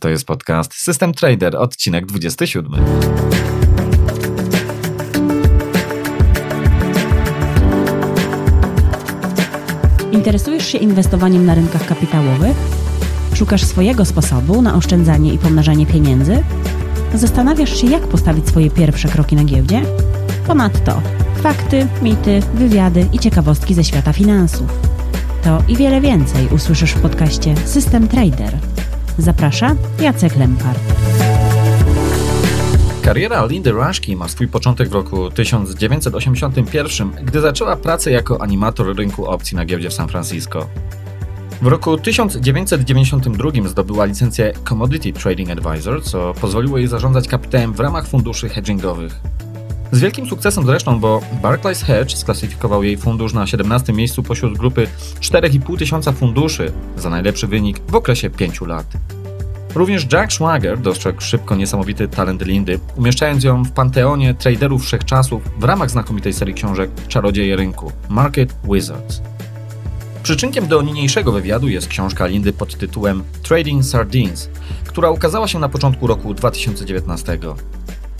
To jest podcast System Trader, odcinek 27. Interesujesz się inwestowaniem na rynkach kapitałowych? Szukasz swojego sposobu na oszczędzanie i pomnażanie pieniędzy? Zastanawiasz się, jak postawić swoje pierwsze kroki na giełdzie? Ponadto fakty, mity, wywiady i ciekawostki ze świata finansów. To i wiele więcej usłyszysz w podcaście System Trader. Zaprasza Jacek Lempart. Kariera Lindy Rushki ma swój początek w roku 1981, gdy zaczęła pracę jako animator rynku opcji na giełdzie w San Francisco. W roku 1992 zdobyła licencję Commodity Trading Advisor, co pozwoliło jej zarządzać kapitałem w ramach funduszy hedgingowych. Z wielkim sukcesem zresztą, bo Barclays Hedge sklasyfikował jej fundusz na 17 miejscu pośród grupy 4,5 tysiąca funduszy za najlepszy wynik w okresie 5 lat. Również Jack Schwager dostrzegł szybko niesamowity talent Lindy, umieszczając ją w panteonie traderów wszechczasów w ramach znakomitej serii książek Czarodzieje rynku Market Wizards. Przyczynkiem do niniejszego wywiadu jest książka Lindy pod tytułem Trading Sardines, która ukazała się na początku roku 2019.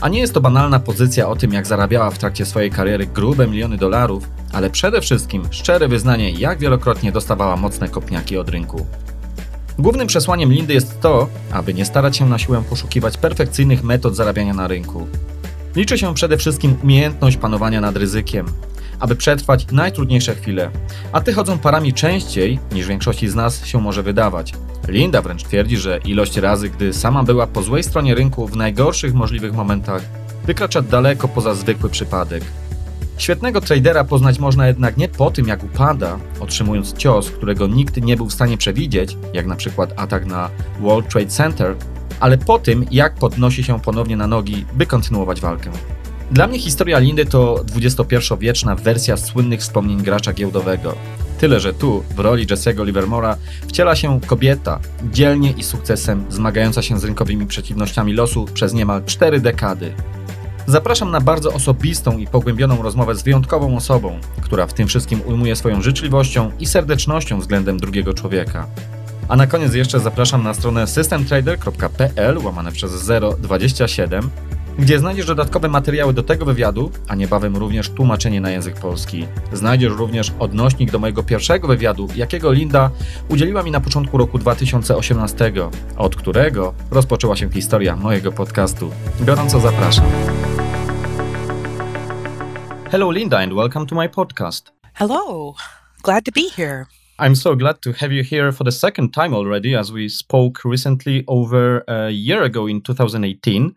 A nie jest to banalna pozycja o tym, jak zarabiała w trakcie swojej kariery grube miliony dolarów, ale przede wszystkim szczere wyznanie, jak wielokrotnie dostawała mocne kopniaki od rynku. Głównym przesłaniem Lindy jest to, aby nie starać się na siłę poszukiwać perfekcyjnych metod zarabiania na rynku. Liczy się przede wszystkim umiejętność panowania nad ryzykiem, aby przetrwać najtrudniejsze chwile, a te chodzą parami częściej niż większości z nas się może wydawać. Linda wręcz twierdzi, że ilość razy, gdy sama była po złej stronie rynku w najgorszych możliwych momentach, wykracza daleko poza zwykły przypadek. Świetnego tradera poznać można jednak nie po tym, jak upada, otrzymując cios, którego nikt nie był w stanie przewidzieć, jak na przykład atak na World Trade Center, ale po tym, jak podnosi się ponownie na nogi, by kontynuować walkę. Dla mnie historia Lindy to XXI-wieczna wersja słynnych wspomnień gracza giełdowego. Tyle, że tu, w roli Jesse'ego Livermora, wciela się kobieta, dzielnie i sukcesem zmagająca się z rynkowymi przeciwnościami losu przez niemal cztery dekady. Zapraszam na bardzo osobistą i pogłębioną rozmowę z wyjątkową osobą, która w tym wszystkim ujmuje swoją życzliwością i serdecznością względem drugiego człowieka. A na koniec jeszcze zapraszam na stronę systemtrader.pl łamane przez 027 gdzie znajdziesz dodatkowe materiały do tego wywiadu, a niebawem również tłumaczenie na język polski. Znajdziesz również odnośnik do mojego pierwszego wywiadu, jakiego Linda udzieliła mi na początku roku 2018, od którego rozpoczęła się historia mojego podcastu. Gorąco zapraszam. Hello Linda and welcome to my podcast. Hello. Glad to be here. I'm so glad to have you here for the second time already, as we spoke recently over a year ago in 2018.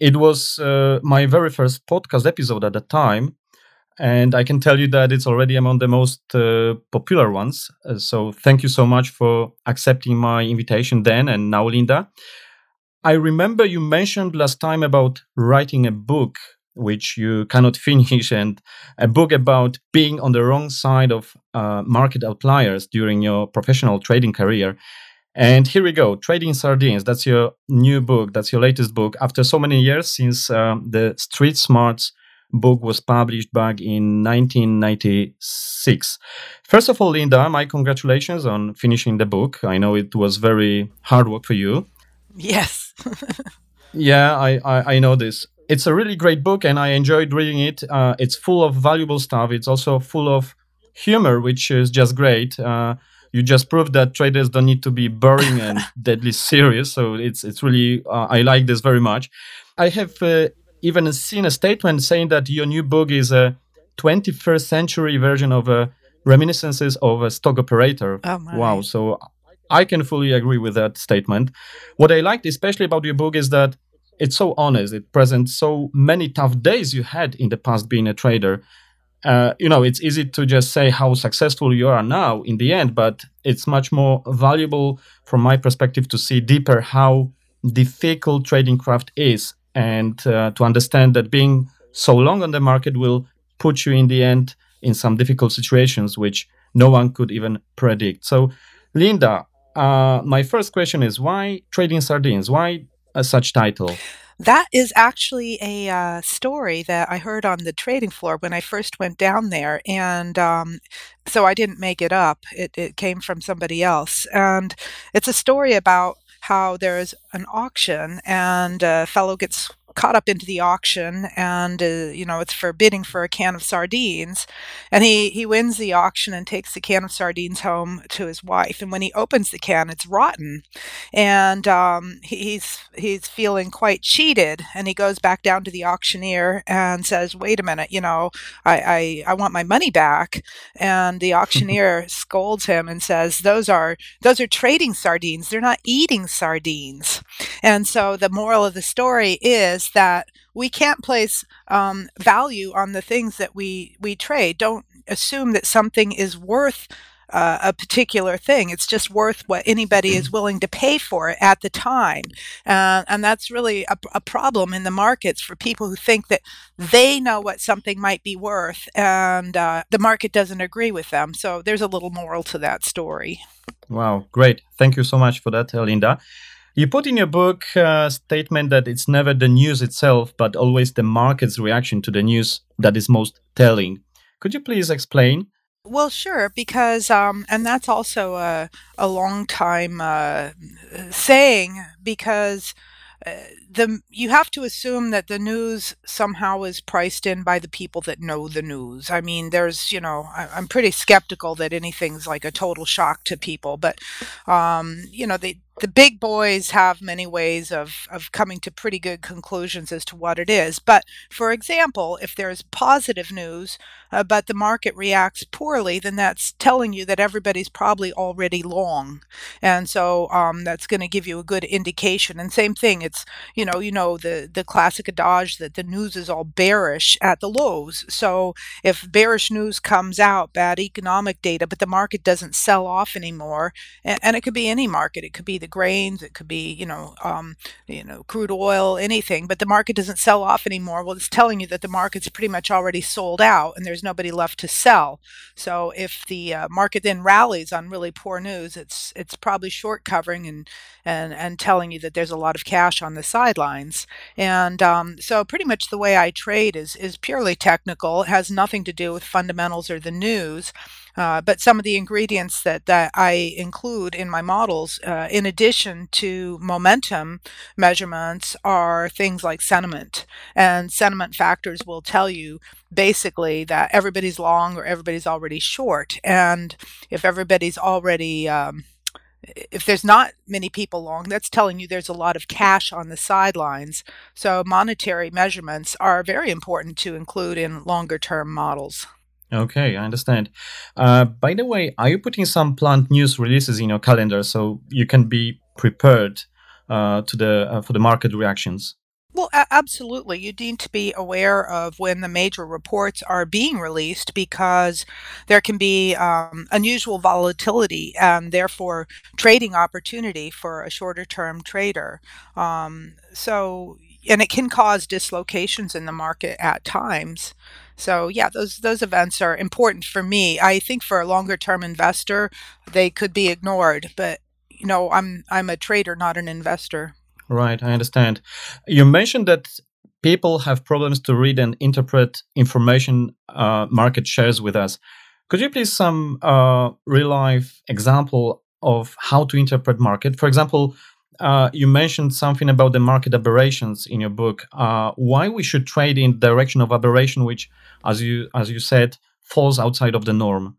It was uh, my very first podcast episode at the time. And I can tell you that it's already among the most uh, popular ones. Uh, so thank you so much for accepting my invitation then and now, Linda. I remember you mentioned last time about writing a book which you cannot finish, and a book about being on the wrong side of uh, market outliers during your professional trading career. And here we go, Trading Sardines. That's your new book. That's your latest book. After so many years since um, the Street Smarts book was published back in 1996. First of all, Linda, my congratulations on finishing the book. I know it was very hard work for you. Yes. yeah, I, I, I, know this. It's a really great book and I enjoyed reading it. Uh, it's full of valuable stuff. It's also full of humor, which is just great. Uh, you just proved that traders don't need to be boring and deadly serious. So it's it's really uh, I like this very much. I have uh, even seen a statement saying that your new book is a 21st century version of a reminiscences of a stock operator. Oh wow! So I can fully agree with that statement. What I liked especially about your book is that it's so honest. It presents so many tough days you had in the past being a trader uh, you know, it's easy to just say how successful you are now in the end, but it's much more valuable from my perspective to see deeper how difficult trading craft is and uh, to understand that being so long on the market will put you in the end in some difficult situations which no one could even predict. So, Linda, uh, my first question is why trading sardines? Why such title? That is actually a uh, story that I heard on the trading floor when I first went down there. And um, so I didn't make it up, it, it came from somebody else. And it's a story about how there's an auction and a fellow gets caught up into the auction and uh, you know it's for bidding for a can of sardines. And he he wins the auction and takes the can of sardines home to his wife. And when he opens the can it's rotten. And um, he's he's feeling quite cheated. And he goes back down to the auctioneer and says wait a minute you know i i, I want my money back. And the auctioneer scolds him and says those are those are trading sardines. They're not eating sardines. And so the moral of the story is that we can't place um, value on the things that we we trade. Don't assume that something is worth uh, a particular thing. It's just worth what anybody is willing to pay for it at the time. Uh, and that's really a, a, problem in the markets for people who think that they know what something might be worth and uh, the market doesn't agree with them. So there's a little moral to that story. Wow, great. Thank you so much for that, Linda. You put in your book a uh, statement that it's never the news itself, but always the market's reaction to the news that is most telling. Could you please explain? Well, sure, because um, and that's also a a long time uh, saying because uh, the you have to assume that the news somehow is priced in by the people that know the news. I mean, there's you know I, am pretty skeptical that anything's like a total shock to people, but um, you know they the big boys have many ways of, of coming to pretty good conclusions as to what it is. But for example, if there's positive news, uh, but the market reacts poorly, then that's telling you that everybody's probably already long. And so um, that's going to give you a good indication. And same thing, it's, you know, you know, the, the classic adage that the news is all bearish at the lows. So if bearish news comes out, bad economic data, but the market doesn't sell off anymore, and, and it could be any market, it could be the grains, it could be, you know, um, you know, crude oil, anything, but the market doesn't sell off anymore. Well, it's telling you that the market's pretty much already sold out and there's nobody left to sell. So if the uh, market then rallies on really poor news, it's it's probably short covering and and and telling you that there's a lot of cash on the sidelines. And um, so pretty much the way I trade is is purely technical. It has nothing to do with fundamentals or the news. Uh, but some of the ingredients that, that I include in my models, uh, in addition to momentum measurements, are things like sentiment. And sentiment factors will tell you basically that everybody's long or everybody's already short. And if everybody's already um, if there's not many people long, that's telling you there's a lot of cash on the sidelines. So, monetary measurements are very important to include in longer term models. Okay, I understand. Uh, by the way, are you putting some planned news releases in your calendar so you can be prepared uh, to the uh, for the market reactions? Well, a- absolutely. You need to be aware of when the major reports are being released because there can be um, unusual volatility and therefore trading opportunity for a shorter term trader. Um, so, and it can cause dislocations in the market at times. So yeah, those those events are important for me. I think for a longer term investor, they could be ignored, but you know, I'm I'm a trader, not an investor. Right, I understand. You mentioned that people have problems to read and interpret information uh, market shares with us. Could you please some uh, real life example of how to interpret market? For example, uh, you mentioned something about the market aberrations in your book. Uh, why we should trade in direction of aberration, which, as you as you said, falls outside of the norm.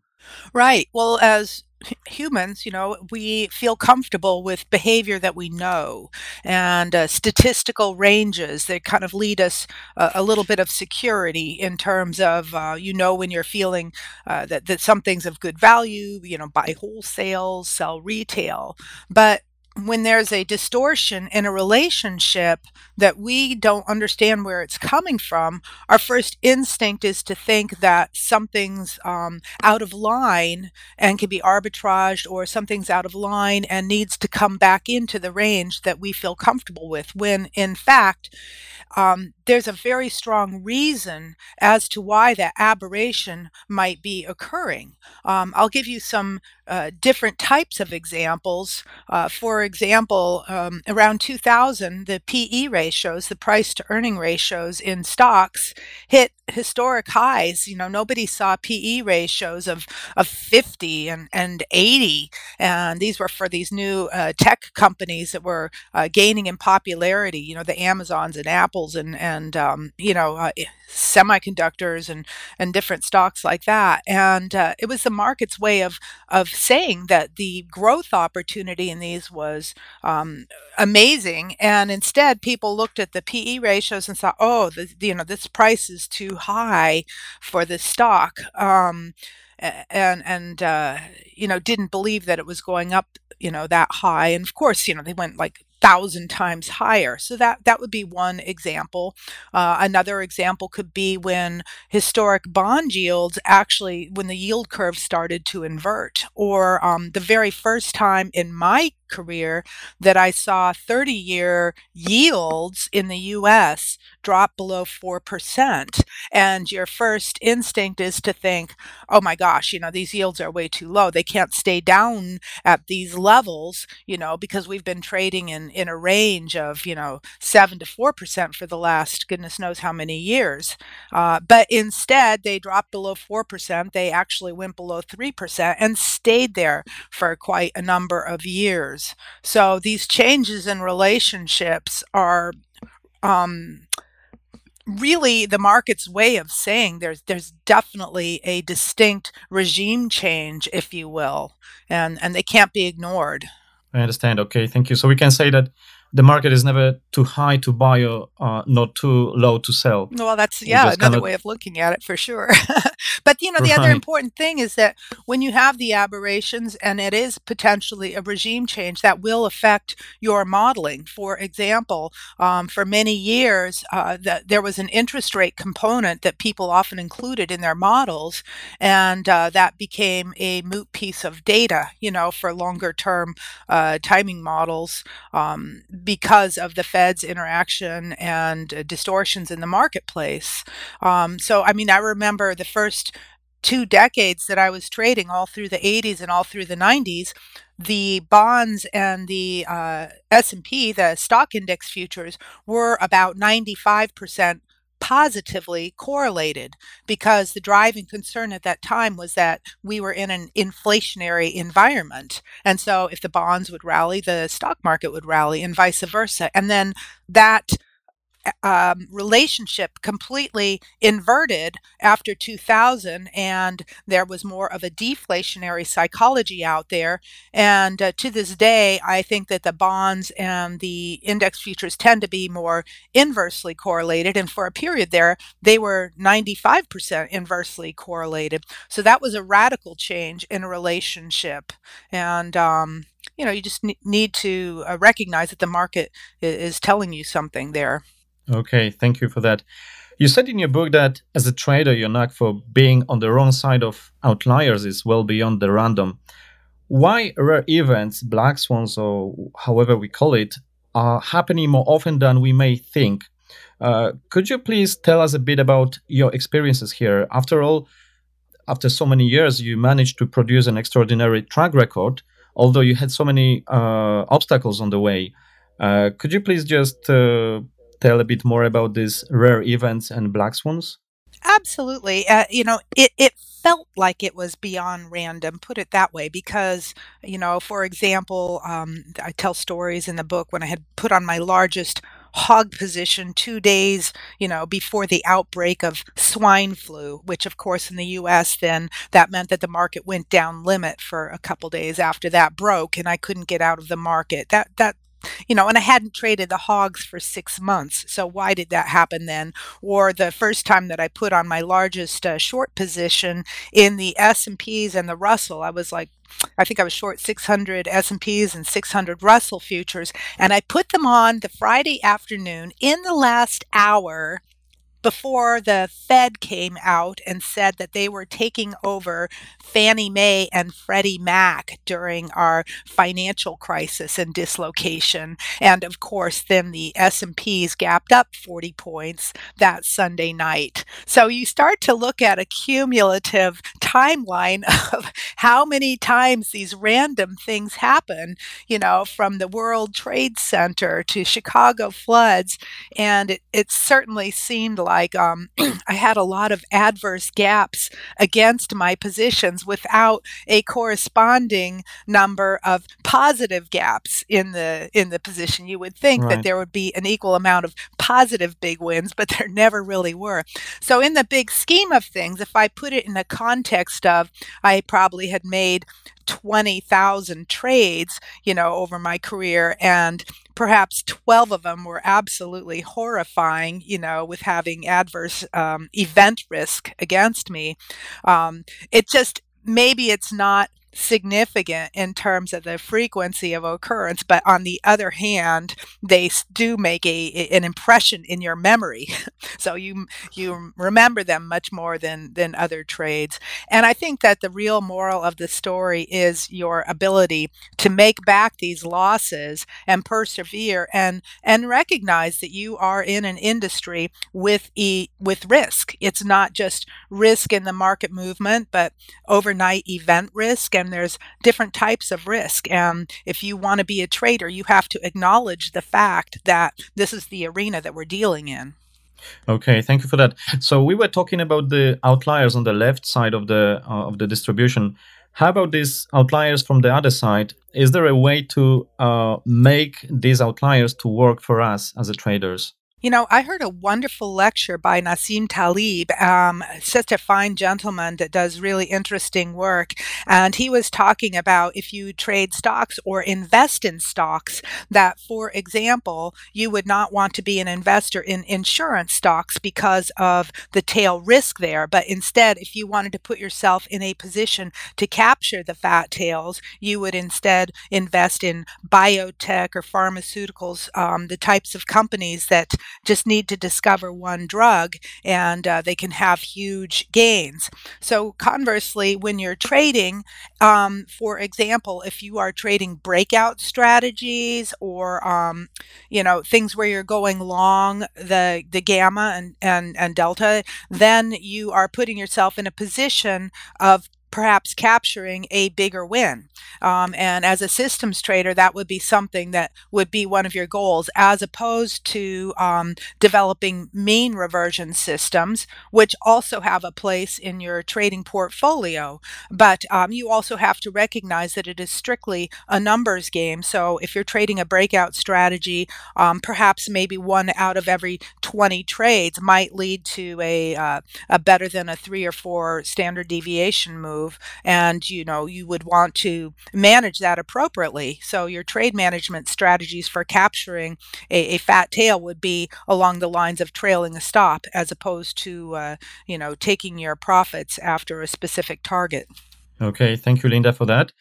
Right. Well, as humans, you know, we feel comfortable with behavior that we know and uh, statistical ranges that kind of lead us uh, a little bit of security in terms of, uh, you know, when you're feeling uh, that, that something's of good value, you know, buy wholesale, sell retail. But when there's a distortion in a relationship that we don't understand where it's coming from, our first instinct is to think that something's um, out of line and can be arbitraged, or something's out of line and needs to come back into the range that we feel comfortable with, when in fact, um, there's a very strong reason as to why that aberration might be occurring. Um, I'll give you some uh, different types of examples. Uh, for for example, um, around 2000, the PE ratios, the price to earning ratios in stocks, hit historic highs. You know, nobody saw PE ratios of, of 50 and, and 80. And these were for these new uh, tech companies that were uh, gaining in popularity, you know, the Amazons and Apples and, and um, you know, uh, semiconductors and, and different stocks like that. And uh, it was the market's way of, of saying that the growth opportunity in these was um, amazing. And instead, people looked at the PE ratios and thought, oh, the, you know, this price is too high for the stock. Um, and and uh, you know didn't believe that it was going up you know that high and of course you know they went like thousand times higher. So that that would be one example. Uh, another example could be when historic bond yields actually when the yield curve started to invert, or um, the very first time in my career that I saw 30 year yields in the US drop below 4%. And your first instinct is to think, oh my gosh, you know, these yields are way too low. They can't stay down at these levels, you know, because we've been trading in, in a range of, you know, 7 to 4% for the last goodness knows how many years. Uh, but instead, they dropped below 4%. They actually went below 3% and stayed there for quite a number of years. So these changes in relationships are um, really the market's way of saying there's there's definitely a distinct regime change, if you will, and and they can't be ignored. I understand. Okay, thank you. So we can say that the market is never too high to buy or uh, not too low to sell. Well, that's yeah another kinda... way of looking at it for sure. but you know, the right. other important thing is that when you have the aberrations and it is potentially a regime change that will affect your modeling. For example, um, for many years, uh, that there was an interest rate component that people often included in their models, and uh, that became a moot piece of data. You know, for longer term uh, timing models. Um, because of the Fed's interaction and uh, distortions in the marketplace. Um, so, I mean, I remember the first two decades that I was trading, all through the 80s and all through the 90s, the bonds and the uh, S&P, the stock index futures, were about 95% positively correlated because the driving concern at that time was that we were in an inflationary environment. And so if the bonds would rally, the stock market would rally, and vice versa. And then that um, relationship completely inverted after 2000, and there was more of a deflationary psychology out there. And uh, to this day, I think that the bonds and the index futures tend to be more inversely correlated. And for a period there, they were 95% inversely correlated. So that was a radical change in a relationship. And um, you know, you just need to uh, recognize that the market is telling you something there. Okay, thank you for that. You said in your book that as a trader, your knack for being on the wrong side of outliers is well beyond the random. Why rare events, black swans, or however we call it, are happening more often than we may think? Uh, could you please tell us a bit about your experiences here? After all, after so many years, you managed to produce an extraordinary track record, although you had so many uh, obstacles on the way. Uh, could you please just uh, tell a bit more about these rare events and black swans? Absolutely. Uh, you know, it, it felt like it was beyond random, put it that way, because, you know, for example, um, I tell stories in the book when I had put on my largest hog position two days, you know, before the outbreak of swine flu, which of course in the US then that meant that the market went down limit for a couple days after that broke and I couldn't get out of the market. That that you know, and I hadn't traded the hogs for six months. So why did that happen then? Or the first time that I put on my largest uh, short position in the S and P's and the Russell, I was like, I think I was short 600 S&Ps and 600 Russell futures and I put them on the Friday afternoon in the last hour before the Fed came out and said that they were taking over Fannie Mae and Freddie Mac during our financial crisis and dislocation. And of course, then the S&Ps gapped up 40 points that Sunday night. So you start to look at a cumulative timeline of how many times these random things happen, you know, from the World Trade Center to Chicago floods. And it, it certainly seemed like um, I had a lot of adverse gaps against my positions without a corresponding number of positive gaps in the in the position. You would think right. that there would be an equal amount of positive big wins, but there never really were. So in the big scheme of things, if I put it in the context of I probably had made 20,000 trades, you know, over my career and perhaps 12 of them were absolutely horrifying, you know, with having adverse um, event risk against me. Um, it just, maybe it's not significant in terms of the frequency of occurrence, but on the other hand, they do make a, an impression in your memory. so you you remember them much more than than other trades. And I think that the real moral of the story is your ability to make back these losses and persevere and and recognize that you are in an industry with e with risk. It's not just risk in the market movement, but overnight event risk and there's different types of risk. And if you want to be a trader, you have to acknowledge the fact that this is the arena that we're dealing in. Okay, thank you for that. So we were talking about the outliers on the left side of the uh, of the distribution. How about these outliers from the other side? Is there a way to uh, make these outliers to work for us as a traders? You know, I heard a wonderful lecture by Nassim Taleb, um, such a fine gentleman that does really interesting work. And he was talking about if you trade stocks or invest in stocks, that, for example, you would not want to be an investor in insurance stocks because of the tail risk there. But instead, if you wanted to put yourself in a position to capture the fat tails, you would instead invest in biotech or pharmaceuticals, um, the types of companies that just need to discover one drug and uh, they can have huge gains. So, conversely, when you're trading, um, for example, if you are trading breakout strategies or um, you know things where you're going long the the gamma and, and and delta, then you are putting yourself in a position of perhaps capturing a bigger win. Um, and as a systems trader, that would be something that would be one of your goals, as opposed to um, developing mean reversion systems, which also have a place in your trading portfolio. But um, you also have to recognize that it is strictly a numbers game. So if you're trading a breakout strategy, um, perhaps maybe one out of every 20 trades might lead to a, uh, a better than a three or four standard deviation move move and you know you would want to manage that appropriately. So your trade management strategies for capturing a, a fat tail would be along the lines of trailing a stop as opposed to uh, you know taking your profits after a specific target. Okay thank you linda for that.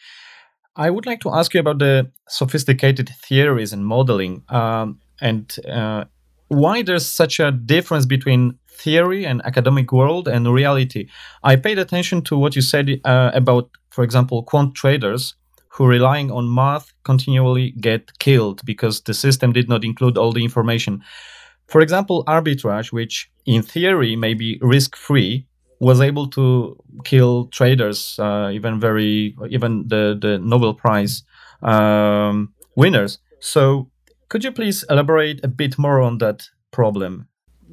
I would like to ask you about the sophisticated theories and modeling um, and uh, why there's such a difference between theory and academic world and reality. I paid attention to what you said uh, about, for example, quant traders who relying on math continually get killed because the system did not include all the information. For example, arbitrage, which in theory may be risk free, was able to kill traders, uh, even very, even the the Nobel Prize um, winners. So could you please elaborate a bit more on that problem?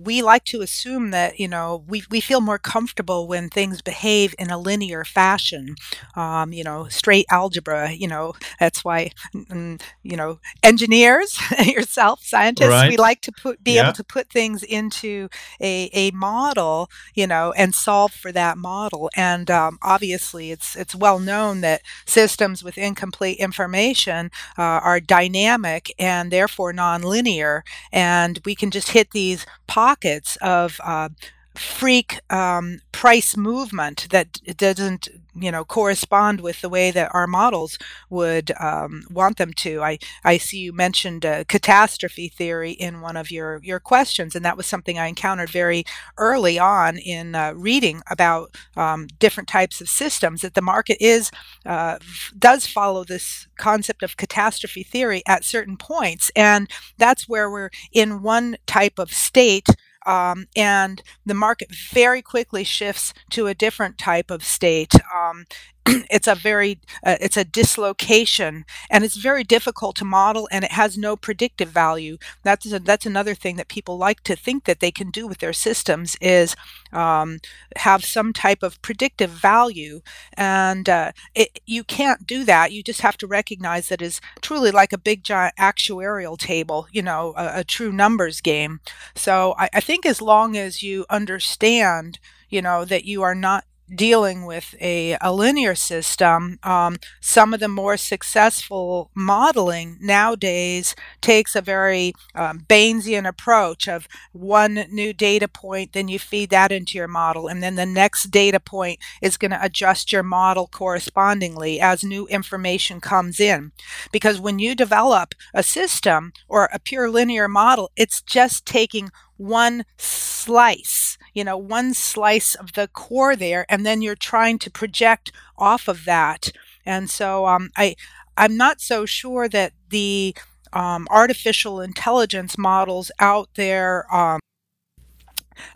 We like to assume that you know we, we feel more comfortable when things behave in a linear fashion um, you know straight algebra you know that's why you know engineers yourself scientists right. we like to put be yeah. able to put things into a, a model you know and solve for that model and um, obviously it's it's well known that systems with incomplete information uh, are dynamic and therefore nonlinear and we can just hit these pockets of uh, freak um, price movement that doesn't you know correspond with the way that our models would um, want them to. I i see you mentioned catastrophe theory in one of your your questions and that was something i encountered very early on in uh, reading about um, different types of systems that the market is uh, does follow this concept of catastrophe theory at certain points and that's where we're in one type of state um, and the market very quickly shifts to a different type of state. Um, it's a very uh, it's a dislocation and it's very difficult to model and it has no predictive value. That's a, that's another thing that people like to think that they can do with their systems is um, have some type of predictive value and uh, it, you can't do that. You just have to recognize that is truly like a big giant actuarial table you know a, a true numbers game. So I, I think as long as you understand you know that you are not dealing with a, a linear system, um, some of the more successful modeling nowadays takes a very um, Bayesian approach of one new data point, then you feed that into your model, and then the next data point is going to adjust your model correspondingly as new information comes in. Because when you develop a system or a pure linear model, it's just taking one slice, you know, one slice of the core there, and then you're trying to project off of that. And so um, I, I'm not so sure that the um, artificial intelligence models out there um,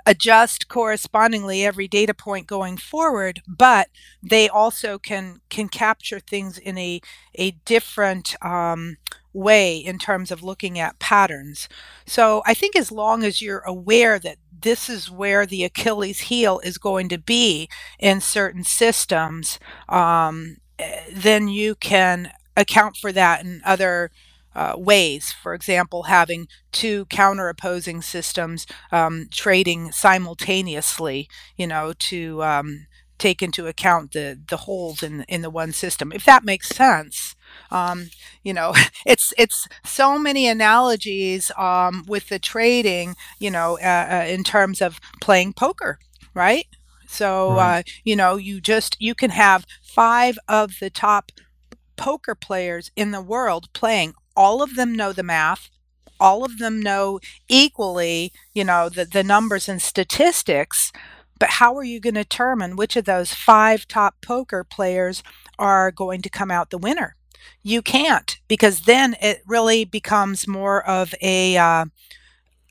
adjust correspondingly every data point going forward, but they also can can capture things in a a different um, way in terms of looking at patterns. So I think as long as you're aware that this is where the Achilles heel is going to be in certain systems, um, eh, then you can account for that in other uh, ways. For example, having two counter opposing systems um, trading simultaneously, you know, to um, take into account the the holes in in the one system. If that makes sense. Um, you know, it's it's so many analogies um, with the trading. You know, uh, uh, in terms of playing poker, right? So right. Uh, you know, you just you can have five of the top poker players in the world playing. All of them know the math. All of them know equally, you know, the, the numbers and statistics. But how are you going to determine which of those five top poker players are going to come out the winner? You can't because then it really becomes more of a uh,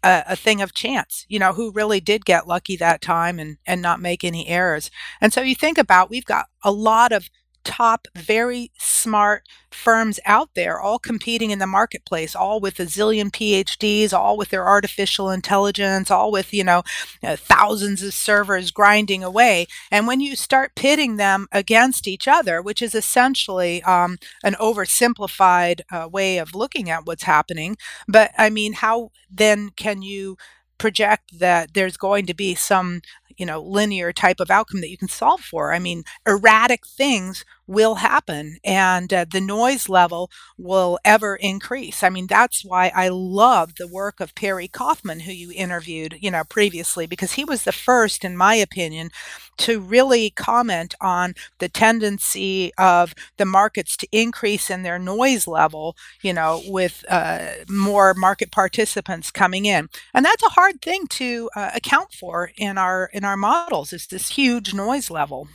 a, a, thing of chance, you know, who really did get lucky that time and and not make any errors. And so you think about we've got a lot of top, very smart firms out there, all competing in the marketplace, all with a zillion PhDs, all with their artificial intelligence, all with, you know, uh, thousands of servers grinding away. And when you start pitting them against each other, which is essentially um, an oversimplified uh, way of looking at what's happening, but I mean, how then can you? Project that there's going to be some you know linear type of outcome that you can solve for. I mean erratic things will happen and uh, the noise level will ever increase. I mean, that's why I love the work of Perry Kaufman, who you interviewed, you know, previously, because he was the first, in my opinion, to really comment on the tendency of the markets to increase in their noise level, you know, with uh, more market participants coming in. And that's a hard thing to uh, account for in our in our models is this huge noise level.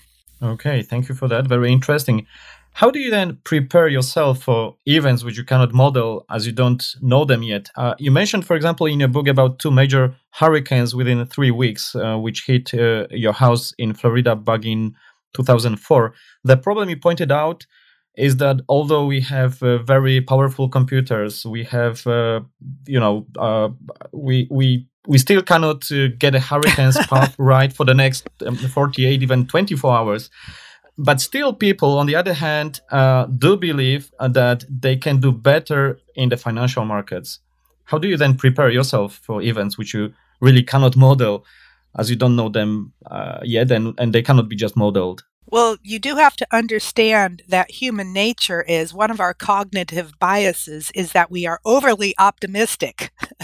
Okay, thank you for that. Very interesting. How do you then prepare yourself for events which you cannot model as you don't know them yet? Uh, you mentioned, for example, in your book about two major hurricanes within three weeks, uh, which hit uh, your house in Florida back in 2004. The problem you pointed out is that although we have uh, very powerful computers, we have, uh, you know, uh, we we we still cannot uh, get a hurricane's path right for the next um, 48 even 24 hours. But still people on the other hand uh, do believe uh, that they can do better in the financial markets. How do you then prepare yourself for events which you really cannot model as you don't know them uh, yet and, and they cannot be just modeled well, you do have to understand that human nature is one of our cognitive biases is that we are overly optimistic.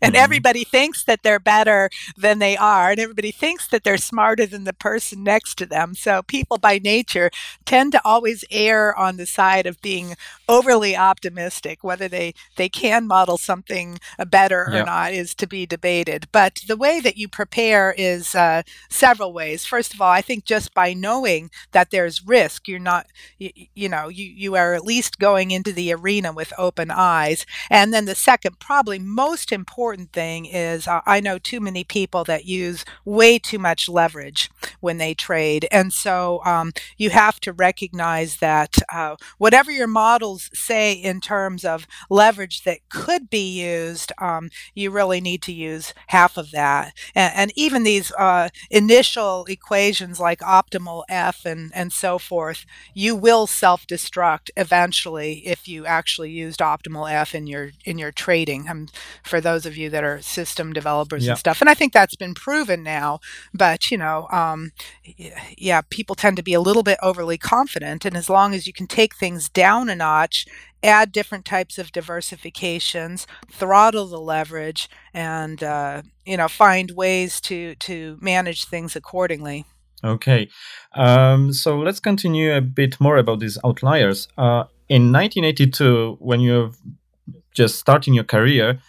and mm-hmm. everybody thinks that they're better than they are, and everybody thinks that they're smarter than the person next to them. So people by nature tend to always err on the side of being overly optimistic. Whether they, they can model something better or not is to be debated. But the way that you prepare is uh, several ways. First of all, I think just by knowing that there's risk, you're not, you, you know, you, you are at least going into the arena with open eyes. And then the second, probably most important thing is uh, I know too many people that use way too much leverage when they trade. And so um, you have to recognize that uh, whatever your models say in terms of leverage that could be used, um, you really need to use half of that. And, and even these uh, initial equations like optimal F and, and so forth, you will self-destruct eventually if you actually used optimal F in your in your trading. Um, for those of you that are system developers Yeah. and stuff, and I think that's been proven now. But you know, um, yeah, people tend to be a little bit overly confident, and as long as you can take things down a notch, add different types of diversifications, throttle the leverage, and uh, you know, find ways to to manage things accordingly. Okay, um, so let's continue a bit more about these outliers. Uh, in 1982, when you're just starting your career,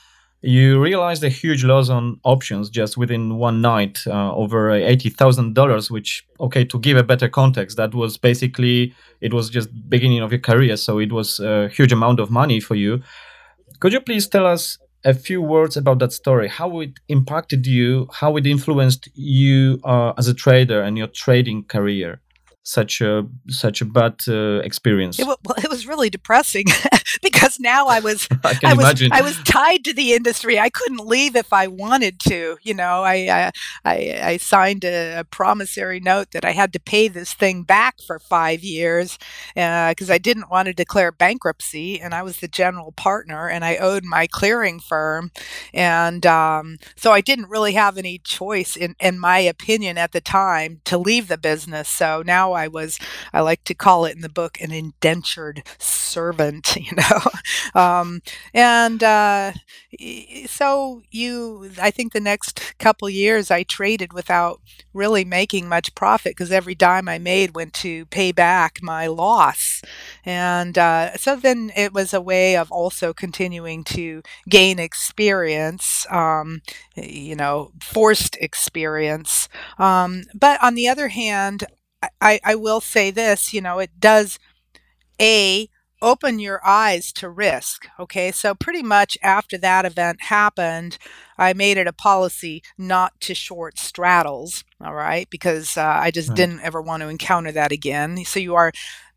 you realized a huge loss on options just within one night, uh, over eighty thousand dollars. Which, okay, to give a better context, that was basically it was just beginning of your career, so it was a huge amount of money for you. Could you please tell us a few words about that story? How it impacted you? How it influenced you uh, as a trader and your trading career? Such a such a bad uh, experience. It, well, it was really depressing because now I was I I was imagine. I was tied to the industry. I couldn't leave if I wanted to. You know, I I, I, signed a, a promissory note that I had to pay this thing back for five years because I didn't want to declare bankruptcy, and I was the general partner, and I owed my clearing firm, and um, so I didn't really have any choice, in in my opinion, at the time, to leave the business. So now I was I like to call it in the book an indentured servant, you know. um, and uh, so you, I think the next couple years I traded without really making much profit because every dime I made went to pay back my loss. And uh, so then it was a way of also continuing to gain experience, um, you know, forced experience. Um, but on the other hand, I, I will say this, you know, it does a open your eyes to risk. Okay, so pretty much after that event happened, I made it a policy not to short straddles. All right, because uh, I just Right. didn't ever want to encounter that again. So you are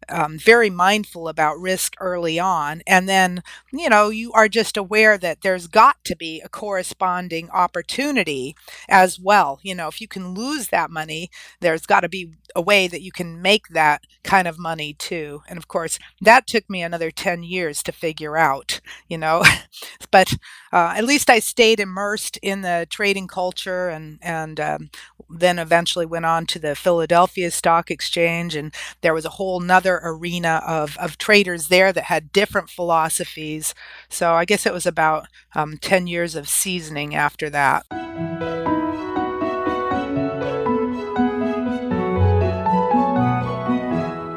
um, very mindful about risk early on, and then you know you are just aware that there's got to be a corresponding opportunity as well. You know, if you can lose that money, there's got to be a way that you can make that kind of money too. And of course, that took me another 10 years to figure out, you know. but uh, at least I stayed immersed in the trading culture and, and um, then eventually went on to the Philadelphia Stock Exchange. And there was a whole nother arena of, of traders there that had different philosophies. So I guess it was about um, 10 years of seasoning after that.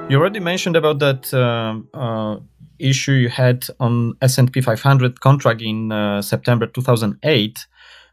You already mentioned about that um, uh, issue you had on S&P 500 contract in uh, September 2008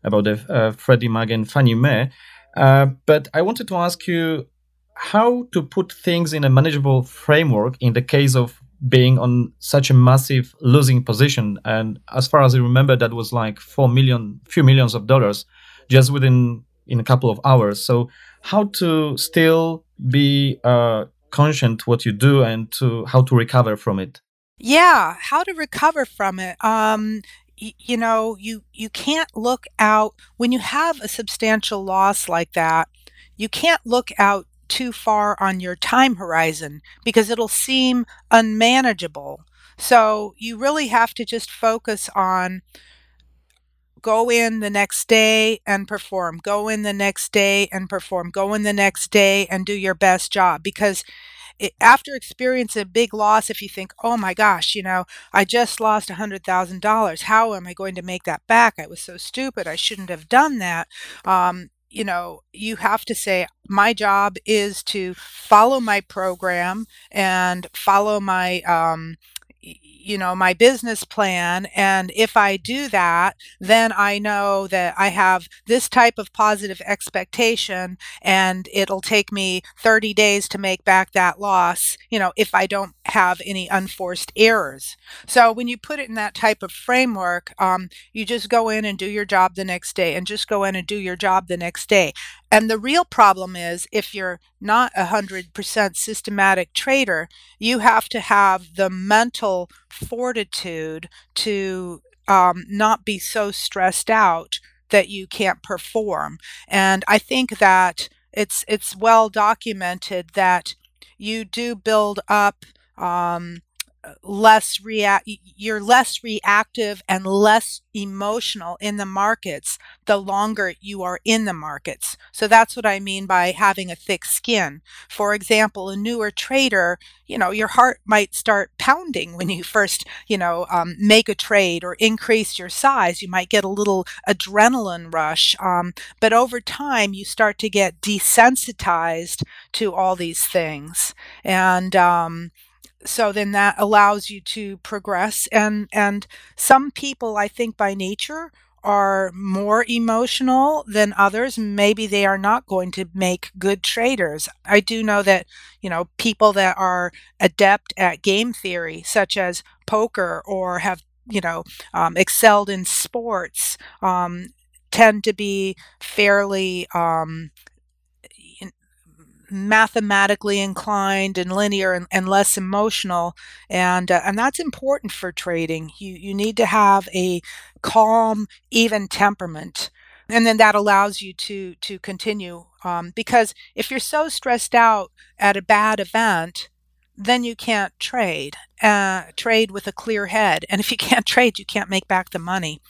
about the uh, Freddie Mac and Fannie Mae. Uh, but I wanted to ask you how to put things in a manageable framework in the case of being on such a massive losing position. And as far as I remember, that was like four million, few millions of dollars just within in a couple of hours. So how to still be uh, conscient what you do and to how to recover from it. Yeah, how to recover from it. Um, you know, you you can't look out when you have a substantial loss like that. You can't look out too far on your time horizon because it'll seem unmanageable. So you really have to just focus on go in the next day and perform, go in the next day and perform, go in the next day and do your best job because it, after experiencing a big loss, if you think, oh my gosh, you know, I just lost $100,000, how am I going to make that back? I was so stupid. I shouldn't have done that. Um, you know, you have to say, my job is to follow my program and follow my, um, you know my business plan and if i do that then i know that i have this type of positive expectation and it'll take me 30 days to make back that loss you know if i don't have any unforced errors. So when you put it in that type of framework um, you just go in and do your job the next day and just go in and do your job the next day and the real problem is if you're not a 100% systematic trader, you have to have the mental fortitude to um, not be so stressed out that you can't perform. And I think that it's it's well documented that you do build up um, less react you're less reactive and less emotional in the markets the longer you are in the markets. So that's what i mean by having a thick skin. For example a newer trader you know your heart might start pounding when you first you know um, make a trade or increase your size. You might get a little adrenaline rush um, but over time you start to get desensitized to all these things. And um, so then that allows you to progress and and some people i think by nature are more emotional than others. Maybe they are not going to make good traders. I do know that you know people that are adept at game theory such as poker or have you know um, excelled in sports um, tend to be fairly um, mathematically inclined and linear and, and less emotional and uh, and that's important for trading. You you need to have a calm even temperament and then that allows you to to continue um, because if you're so stressed out at a bad event then you can't trade uh, trade with a clear head and if you can't trade you can't make back the money.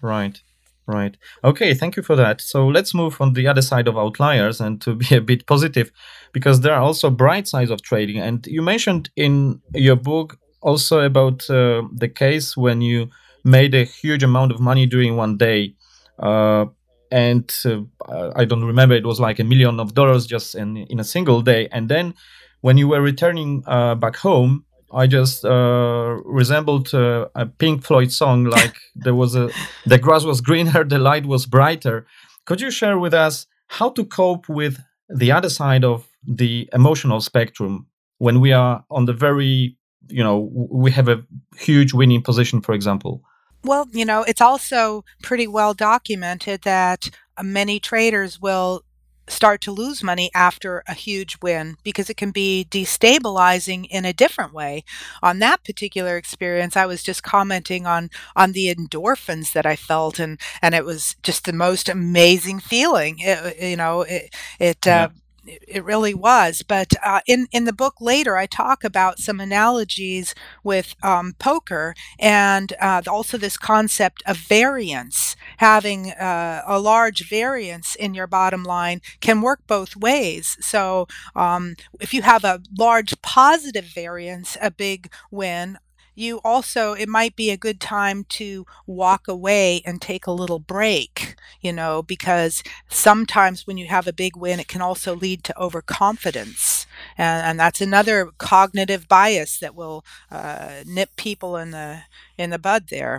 Right Right. Okay, thank you for that. So let's move on the other side of outliers and to be a bit positive because there are also bright sides of trading. And you mentioned in your book also about uh, the case when you made a huge amount of money during one day. Uh, and uh, I don't remember, it was like a million of dollars just in, in a single day. And then when you were returning uh, back home, I just uh, resembled uh, a Pink Floyd song. Like there was a, the grass was greener, the light was brighter. Could you share with us how to cope with the other side of the emotional spectrum when we are on the very, you know, we have a huge winning position, for example? Well, you know, it's also pretty well documented that many traders will start to lose money after a huge win because it can be destabilizing in a different way. On that particular experience, I was just commenting on on the endorphins that I felt, and and it was just the most amazing feeling. It, you know, it it. Yeah. Uh, it really was. But uh, in in the book later, I talk about some analogies with um, poker and uh, also this concept of variance. Having uh, a large variance in your bottom line can work both ways. So um, if you have a large positive variance, a big win, you also it might be a good time to walk away and take a little break you know because sometimes when you have a big win it can also lead to overconfidence and, and that's another cognitive bias that will uh, nip people in the in the bud there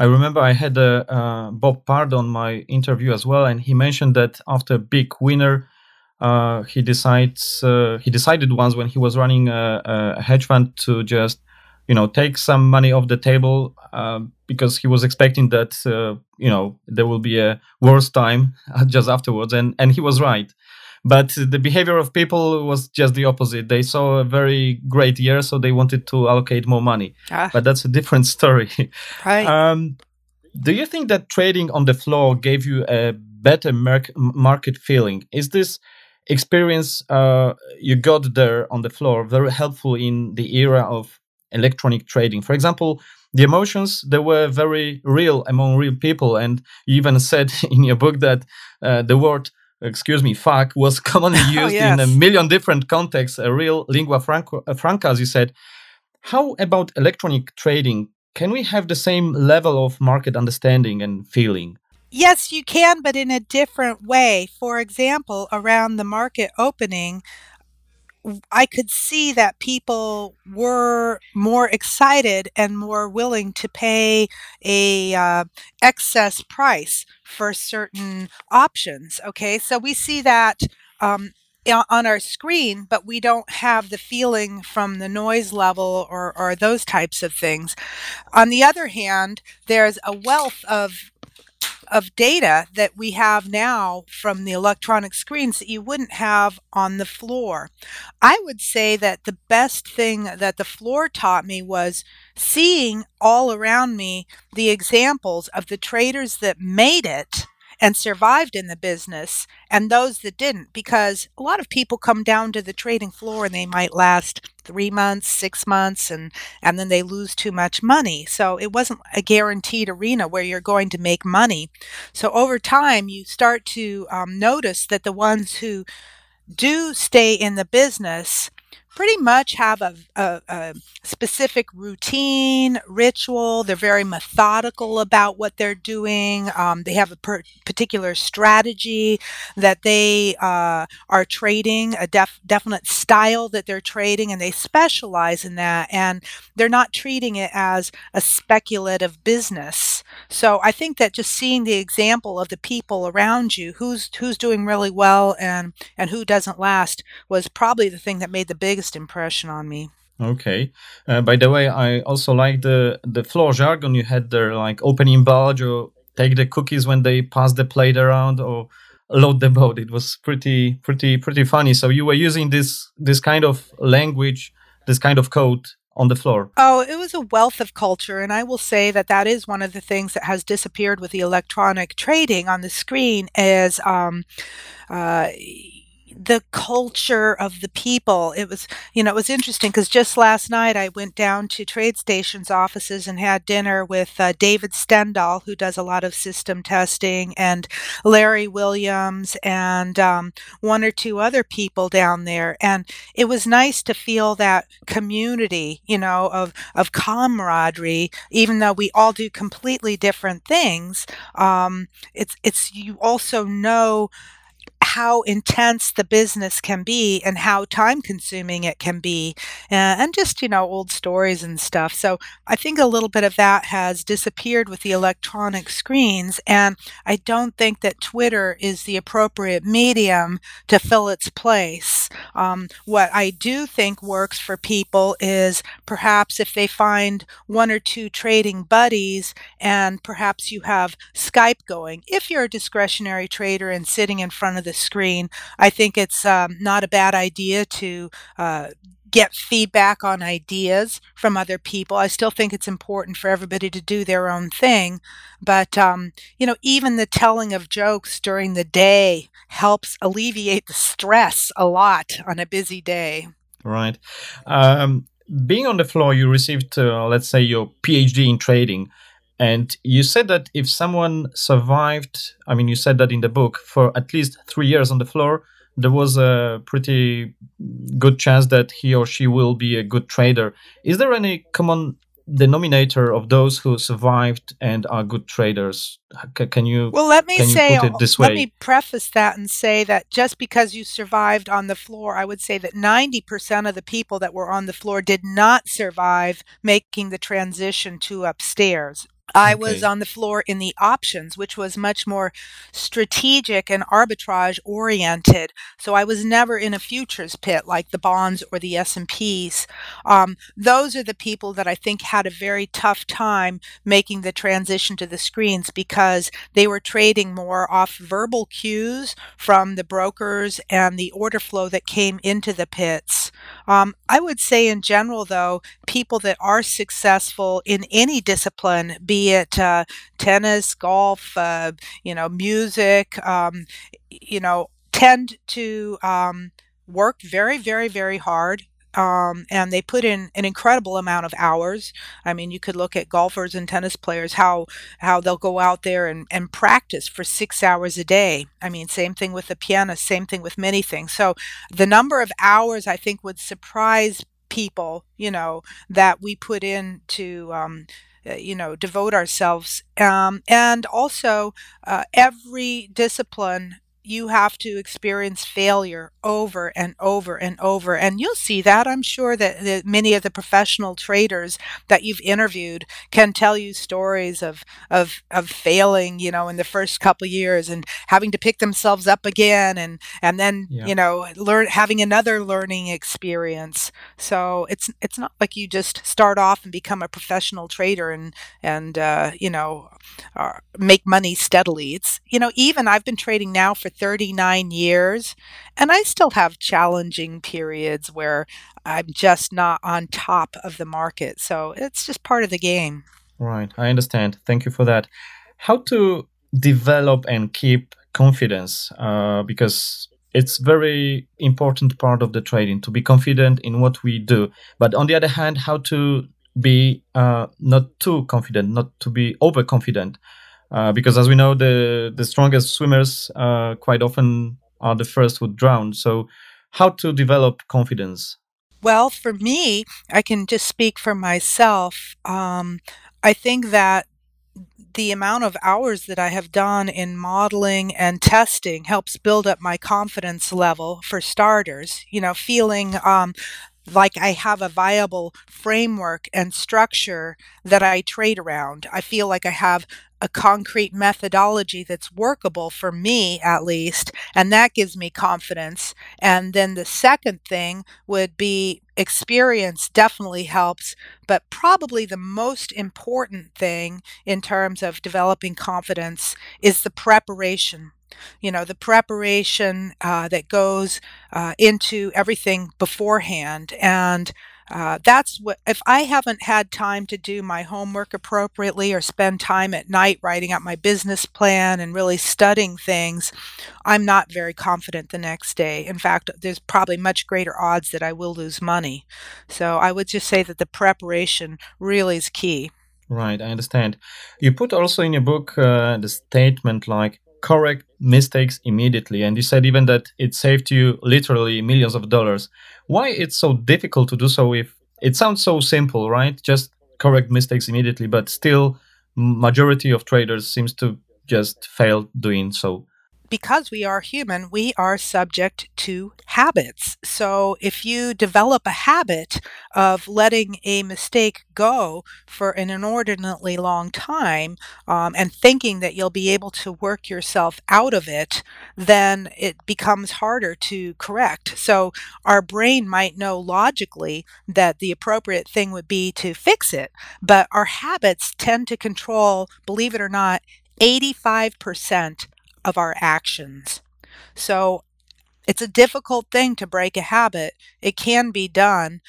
I remember I had uh, uh, Bob Pardo on my interview as well, and he mentioned that after a big winner, uh, he decides uh, he decided once when he was running a, a, hedge fund to just you know take some money off the table uh, because he was expecting that uh, you know there will be a worse time just afterwards and and he was right but the behavior of people was just the opposite. They saw a very great year so they wanted to allocate more money. Ah. but that's a different story. Right. Um, do you think that trading on the floor gave you a better market feeling? Is this experience uh, you got there on the floor very helpful in the era of electronic trading. For example, the emotions they were very real among real people, and you even said in your book that uh, the word excuse me, fuck, was commonly oh, used oh, yes. in a million different contexts, a real lingua franca, uh, franca, as you said. How about electronic trading? Can we have the same level of market understanding and feeling? Yes, you can, but in a different way. For example, around the market opening, I could see that people were more excited and more willing to pay a uh, excess price for certain options. Okay, so we see that um, on our screen, but we don't have the feeling from the noise level or, or those types of things. On the other hand, there's a wealth of of data that we have now from the electronic screens that you wouldn't have on the floor. I would say that the best thing that the floor taught me was seeing all around me the examples of the traders that made it and survived in the business and those that didn't because a lot of people come down to the trading floor and they might last 3 months, 6 months and and then they lose too much money. So it wasn't a guaranteed arena where you're going to make money. So over time you start to um, notice that the ones who do stay in the business pretty much have a, a, a, specific routine, ritual. They're very methodical about what they're doing. Um, they have a per- particular strategy that they uh, are trading, a def- definite style that they're trading, and they specialize in that. And they're not treating it as a speculative business. So I think that just seeing the example of the people around you, who's who's doing really well and and who doesn't last, was probably the thing that made the biggest impression on me. Okay. Uh, by the way, I also like the the floor jargon you had there, like opening barge or take the cookies when they pass the plate around or load the boat. It was pretty pretty pretty funny. So you were using this this kind of language, this kind of code on the floor. Oh, it was a wealth of culture, and I will say that that is one of the things that has disappeared with the electronic trading on the screen. Is um, uh, the culture of the people. It was, you know, it was interesting because just last night I went down to TradeStation's offices and had dinner with uh, David Stendahl, who does a lot of system testing, and Larry Williams, and um, one or two other people down there. And it was nice to feel that community, you know, of of camaraderie, even though we all do completely different things. Um, it's it's you also know how intense the business can be and how time consuming it can be uh, and just you know old stories and stuff. So i think a little bit of that has disappeared with the electronic screens and i don't think that twitter is the appropriate medium to fill its place um, what i do think works for people is perhaps if they find one or two trading buddies and perhaps you have skype going if you're a discretionary trader and sitting in front of the screen. I think it's um, not a bad idea to uh, get feedback on ideas from other people. I still think it's important for everybody to do their own thing. But, um, you know, even the telling of jokes during the day helps alleviate the stress a lot on a busy day. Right. Um, being on the floor, you received, uh, let's say, your PhD in trading. And you said that if someone survived, I mean, you said that in the book, for at least three years on the floor, there was a pretty good chance that he or she will be a good trader. Is there any common denominator of those who survived and are good traders? can you? Well, let me say. Let me preface that and say that just because you survived on the floor, I would say that ninety percent of the people that were on the floor did not survive making the transition to upstairs. I okay. was on the floor in the options, which was much more strategic and arbitrage oriented. So I was never in a futures pit like the bonds or the S&Ps. Um, those are the people that I think had a very tough time making the transition to the screens because they were trading more off verbal cues from the brokers and the order flow that came into the pits. Um, I would say in general, though, people that are successful in any discipline, be it uh, tennis, golf, uh, you know, music, um, you know, tend to um, work very, very, very hard. Um, and they put in an incredible amount of hours. I mean, you could look at golfers and tennis players how how they'll go out there and, and practice for six hours a day. I mean, same thing with the pianist, same thing with many things. So the number of hours I think would surprise people, you know, that we put into um, uh, you know devote ourselves um, and also uh, every discipline you have to experience failure over and over and over. And you'll see that. I'm sure that, that, many of the professional traders that you've interviewed can tell you stories of, of, of failing, you know, in the first couple years and having to pick themselves up again and, and then, yeah. you know, learn having another learning experience. So it's, it's not like you just start off and become a professional trader and, and, uh, you know, uh, make money steadily. It's, you know, even I've been trading now for 39 years, and I still have challenging periods where I'm just not on top of the market. So it's just part of the game. Right, I understand. Thank you for that. How to develop and keep confidence? Uh, because it's very important part of the trading to be confident in what we do. But on the other hand, how to be uh, not too confident, not to be overconfident. Uh, because as we know, the the strongest swimmers uh, quite often are the first who drown. So, how to develop confidence? Well, for me, I can just speak for myself. Um, I think that the amount of hours that I have done in modeling and testing helps build up my confidence level for starters. You know, feeling um, like I have a viable framework and structure that I trade around. I feel like I have a concrete methodology that's workable for me at least and that gives me confidence and then the second thing would be experience definitely helps but probably the most important thing in terms of developing confidence is the preparation you know the preparation uh, that goes uh, into everything beforehand. And uh, that's what if i haven't had time to do my homework appropriately or spend time at night writing out my business plan and really studying things i'm not very confident the next day. In fact there's probably much greater odds that i will lose money. So i would just say that the preparation really is key. Right i understand. You put also in your book uh, the statement like correct mistakes immediately. And you said even that it saved you literally millions of dollars. Why it's so difficult to do so if it sounds so simple right? Just correct mistakes immediately but still majority of traders seems to just fail doing so because we are human, we are subject to habits. So if you develop a habit of letting a mistake go for an inordinately long time um, and thinking that you'll be able to work yourself out of it, then it becomes harder to correct. So our brain might know logically that the appropriate thing would be to fix it, but our habits tend to control, believe it or not, 85% of our actions. So it's a difficult thing to break a habit. It can be done.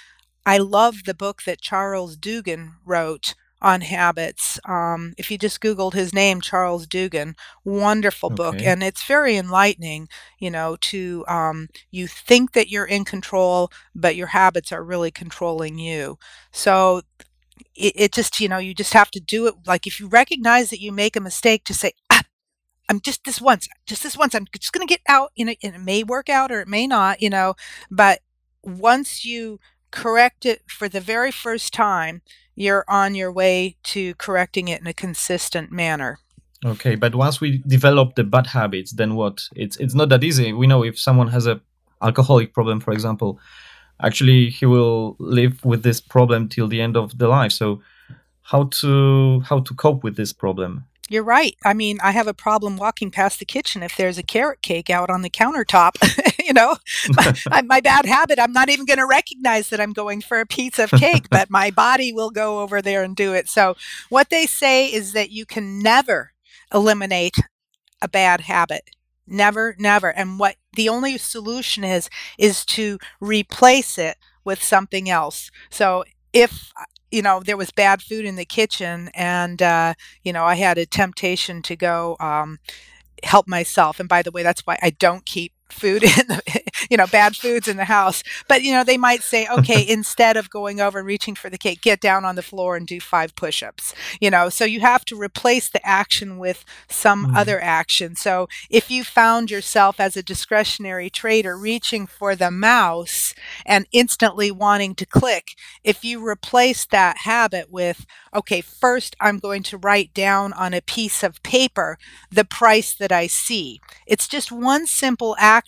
I love the book that Charles Duhigg wrote on habits. Um, if you just Googled his name, Charles Duhigg, wonderful okay. book. And it's very enlightening, you know, to um, you think that you're in control, but your habits are really controlling you. So it, it just, you know, you just have to do it. Like if you recognize that you make a mistake, to say, I'm just this once, just this once. I'm just going to get out. You know, and it may work out or it may not. You know, but once you correct it for the very first time, you're on your way to correcting it in a consistent manner. Okay, but once we develop the bad habits, then what? It's it's not that easy. We know if someone has a alcoholic problem, for example, actually he will live with this problem till the end of the life. So how to how to cope with this problem? You're right. I mean, I have a problem walking past the kitchen if there's a carrot cake out on the countertop. you know, my, my, bad habit, I'm not even going to recognize that I'm going for a piece of cake, but my body will go over there and do it. So, what they say is that you can never eliminate a bad habit. Never, never. And what the only solution is, is to replace it with something else. So, if you know there was bad food in the kitchen and uh, you know i had a temptation to go um, help myself. And by the way that's why i don't keep food in the, you know, bad foods in the house. But, you know, they might say, okay, instead of going over and reaching for the cake, get down on the floor and do five push ups, you know. So you have to replace the action with some mm. other action. So if you found yourself as a discretionary trader reaching for the mouse and instantly wanting to click, if you replace that habit with, okay, first I'm going to write down on a piece of paper the price that I see. It's just one simple action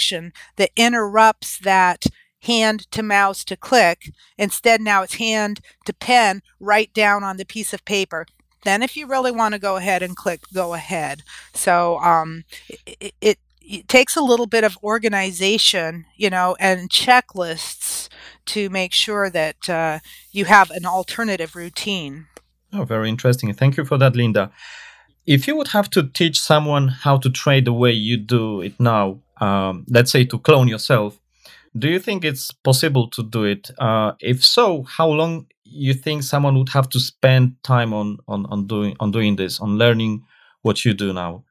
that interrupts that hand to mouse to click. Instead, now it's hand to pen, write down on the piece of paper. Then, if you really want to go ahead and click, go ahead. So um, it, it, it takes a little bit of organization, you know, and checklists to make sure that uh, you have an alternative routine. Oh, very interesting. Thank you for that, Linda. If you would have to teach someone how to trade the way you do it now, um, let's say to clone yourself, do you think it's possible to do it? Uh, if so, how long you think someone would have to spend time on, on, on doing on doing this, on learning what you do now?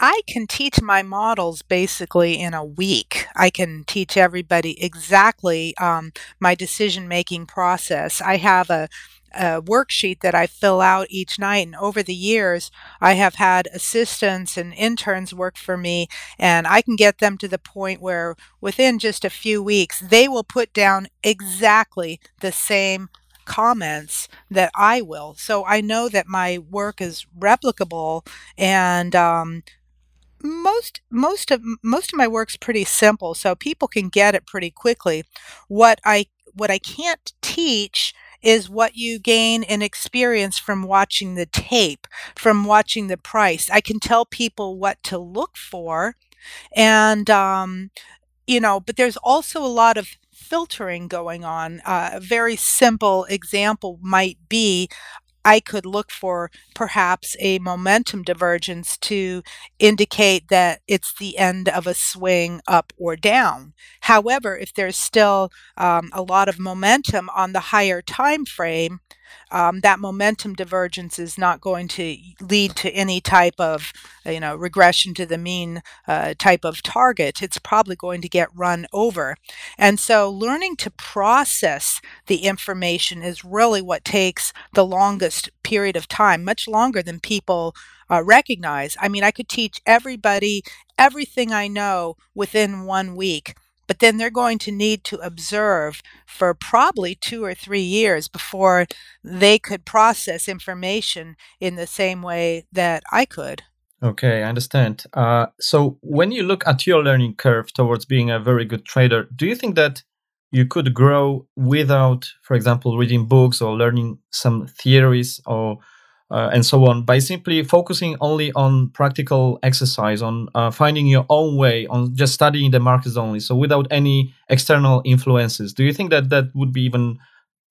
I can teach my models basically in a week. I can teach everybody exactly um, my decision making process. I have a a worksheet that I fill out each night. And over the years, I have had assistants and interns work for me, and I can get them to the point where within just a few weeks, they will put down exactly the same comments that I will. So I know that my work is replicable and um, most most of most of my work's pretty simple so people can get it pretty quickly what i what i can't teach is what you gain in experience from watching the tape, from watching the price. I can tell people what to look for. And, um, you know, but there's also a lot of filtering going on. Uh, a very simple example might be I could look for perhaps a momentum divergence to indicate that it's the end of a swing up or down. However, if there's still um, a lot of momentum on the higher time frame, um, that momentum divergence is not going to lead to any type of you know regression to the mean uh, type of target. It's probably going to get run over. And so learning to process the information is really what takes the longest period of time much longer than people uh, recognize. I mean i could teach everybody everything i know within one week but then they're going to need to observe for probably two or three years before they could process information in the same way that I could. Okay, I understand. Uh, so, when you look at your learning curve towards being a very good trader, do you think that you could grow without, for example, reading books or learning some theories or uh, and so on by simply focusing only on practical exercise on uh, finding your own way on just studying the markets only so without any external influences. Do you think that that would be even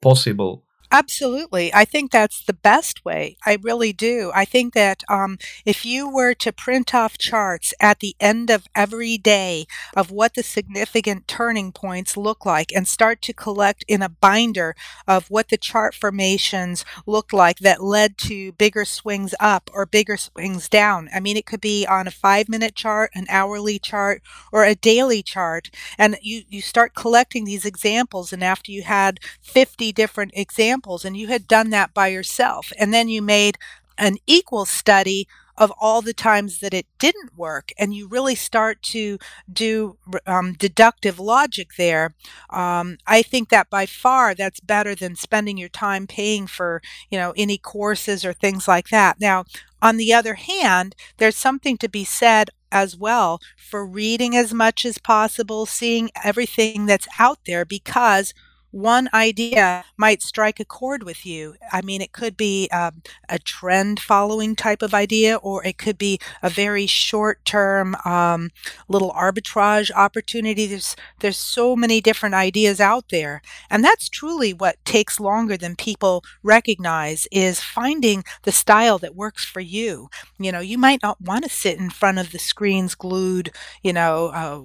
possible Absolutely. I think that's the best way. I really do. I think that um, if you were to print off charts at the end of every day of what the significant turning points look like and start to collect in a binder of what the chart formations look like that led to bigger swings up or bigger swings down. I mean, it could be on a five minute chart, an hourly chart, or a daily chart. And you, you start collecting these examples. And after you had 50 different examples, and you had done that by yourself. And then you made an equal study of all the times that it didn't work and you really start to do um, deductive logic there. Um, i think that by far that's better than spending your time paying for you know any courses or things like that. Now on the other hand there's something to be said as well for reading as much as possible seeing everything that's out there because one idea might strike a chord with you. I mean, it could be um, a trend following type of idea, or it could be a very short term um, little arbitrage opportunity. There's, there's so many different ideas out there. And that's truly what takes longer than people recognize is finding the style that works for you. You know, you might not want to sit in front of the screens glued, you know, uh,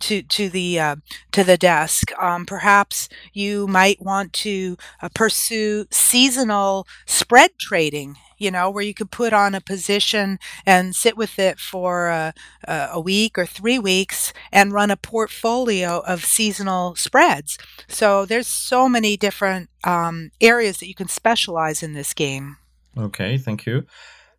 to, to the, uh, to the desk. Um, perhaps you you might want to uh, pursue seasonal spread trading you know, where you could put on a position and sit with it for a, a week or three weeks and run a portfolio of seasonal spreads. So there's so many different um, areas that you can specialize in this game. Okay, thank you.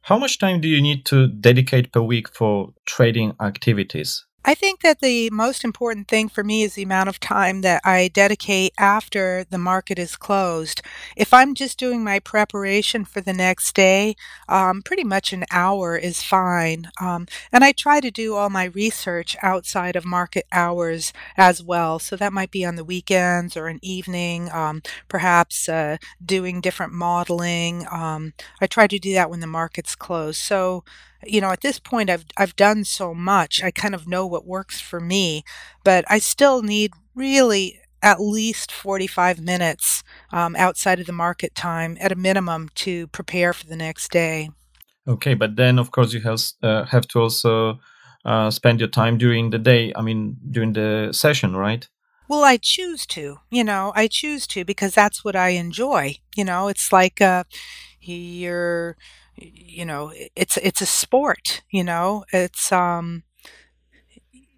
How much time do you need to dedicate per week for trading activities? I think that the most important thing for me is the amount of time that I dedicate after the market is closed. If I'm just doing my preparation for the next day, um, pretty much an hour is fine. Um, and I try to do all my research outside of market hours as well. So that might be on the weekends or an evening, um, perhaps uh, doing different modeling. Um, I try to do that when the market's closed. So you know, at this point, I've I've done so much. I kind of know what works for me, but I still need really at least 45 minutes um, outside of the market time at a minimum to prepare for the next day. Okay, but then of course you have uh, have to also uh, spend your time during the day. I mean, during the session, right? Well, I choose to. You know, I choose to because that's what I enjoy. You know, it's like uh, you're you know it's it's a sport you know? It's um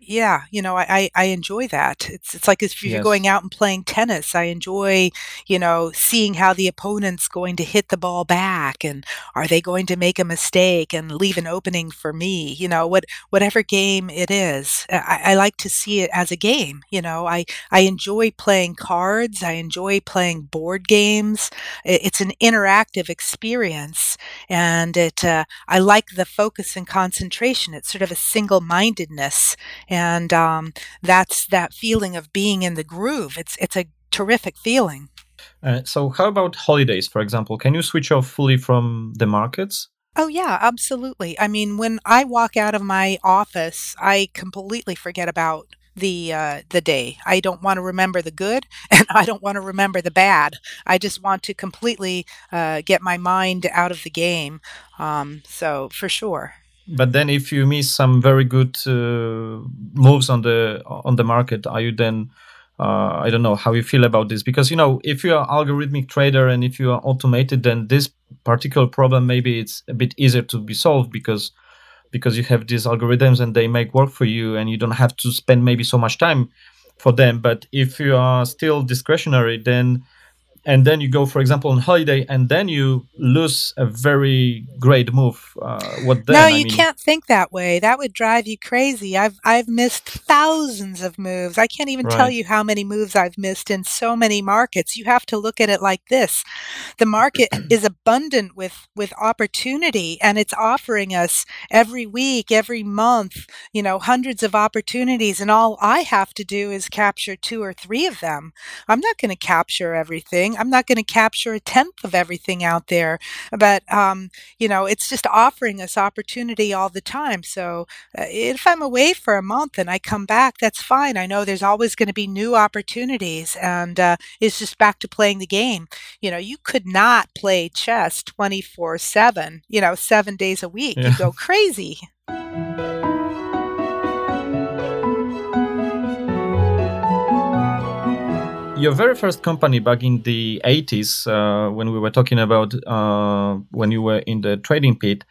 yeah, you know, I, I enjoy that. It's it's like if you're yes. going out and playing tennis, I enjoy, you know, seeing how the opponent's going to hit the ball back and are they going to make a mistake and leave an opening for me? You know, what whatever game it is. I, I like to see it as a game. You know, I, I enjoy playing cards, I enjoy playing board games. It's an interactive experience and it uh, I like the focus and concentration. It's sort of a single mindedness and um, that's that feeling of being in the groove. It's it's a terrific feeling. Uh, so, how about holidays, for example? Can you switch off fully from the markets? Oh, yeah, absolutely. I mean, when I walk out of my office, I completely forget about the uh, the day. I don't want to remember the good, and I don't want to remember the bad. I just want to completely uh, get my mind out of the game. Um, so, for sure but then if you miss some very good uh, moves on the on the market are you then uh, i don't know how you feel about this? Because you know if you're algorithmic trader and if you are automated then this particular problem maybe it's a bit easier to be solved because because you have these algorithms and they make work for you and you don't have to spend maybe so much time for them. But if you are still discretionary then and then you go, for example, on holiday, and then you lose a very great move. Uh, what then? No, you I mean, can't think that way. That would drive you crazy. I've I've missed thousands of moves. I can't even right. tell you how many moves I've missed in so many markets. You have to look at it like this: the market is abundant with with opportunity, and it's offering us every week, every month, you know, hundreds of opportunities, and all I have to do is capture two or three of them. I'm not going to capture everything. I'm not going to capture a tenth of everything out there, but um, you know, it's just offering us opportunity all the time. So uh, if I'm away for a month and I come back, that's fine. I know there's always going to be new opportunities, and uh, it's just back to playing the game. You know, you could not play chess 24 seven. You know, seven days a week. Yeah. You go crazy. Your very first company back in the 80s uh, when we were talking about uh, when you were in the trading pit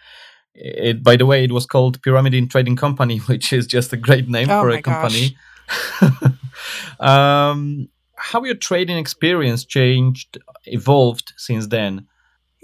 it, by the way it was called pyramiding trading company which is just a great name oh for a company. um, how your trading experience changed evolved since then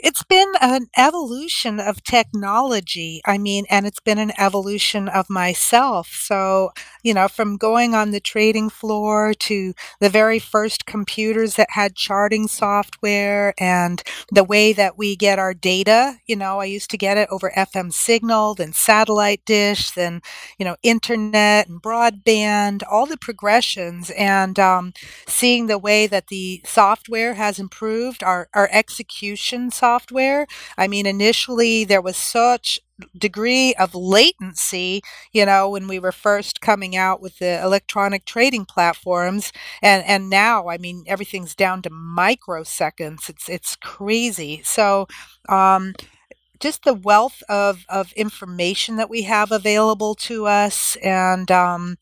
it's been an evolution of technology. I mean, and it's been an evolution of myself. So, you know, from going on the trading floor to the very first computers that had charting software and the way that we get our data. You know, I used to get it over FM signal, then satellite dish, then, you know, internet and broadband, all the progressions, and um, seeing the way that the software has improved, our, our execution software software. I mean, initially there was such degree of latency, you know, when we were first coming out with the electronic trading platforms and and now I mean everything's down to microseconds. It's it's crazy. So, um just the wealth of, of information that we have available to us and um,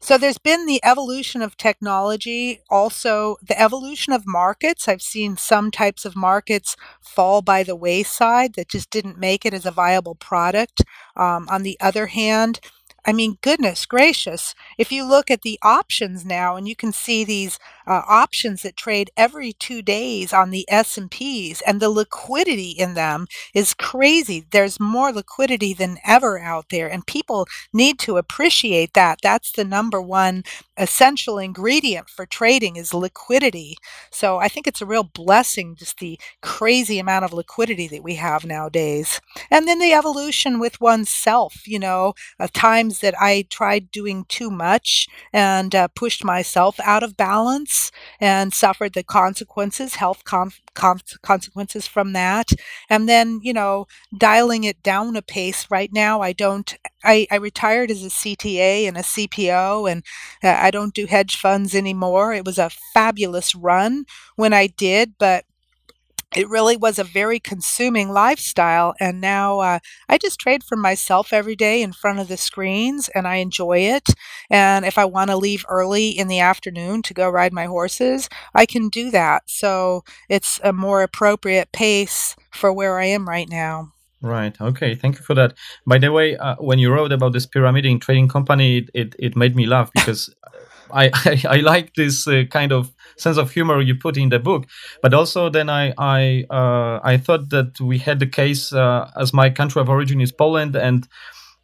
So there's been the evolution of technology, also the evolution of markets. I've seen some types of markets fall by the wayside that just didn't make it as a viable product. Um, on the other hand, I mean, goodness gracious, if you look at the options now and you can see these uh, options that trade every two days on the S&Ps and the liquidity in them is crazy. There's more liquidity than ever out there and people need to appreciate that. That's the number one essential ingredient for trading is liquidity. So I think it's a real blessing just the crazy amount of liquidity that we have nowadays. And then the evolution with oneself, you know, of times that I tried doing too much and uh, pushed myself out of balance and suffered the consequences, health com- consequences from that. And then, you know, dialing it down a pace right now. I don't, I, I retired as a CTA and a CPO, and uh, I don't do hedge funds anymore. It was a fabulous run when I did, but it really was a very consuming lifestyle. And now uh, I just trade for myself every day in front of the screens and I enjoy it. And if I want to leave early in the afternoon to go ride my horses, I can do that. So it's a more appropriate pace for where I am right now. Right. Okay. Thank you for that. By the way, uh, when you wrote about this pyramiding trading company, it, it, it made me laugh because I, I, I like this uh, kind of sense of humor you put in the book. But also, then I I uh, I thought that we had the case uh, as my country of origin is Poland, and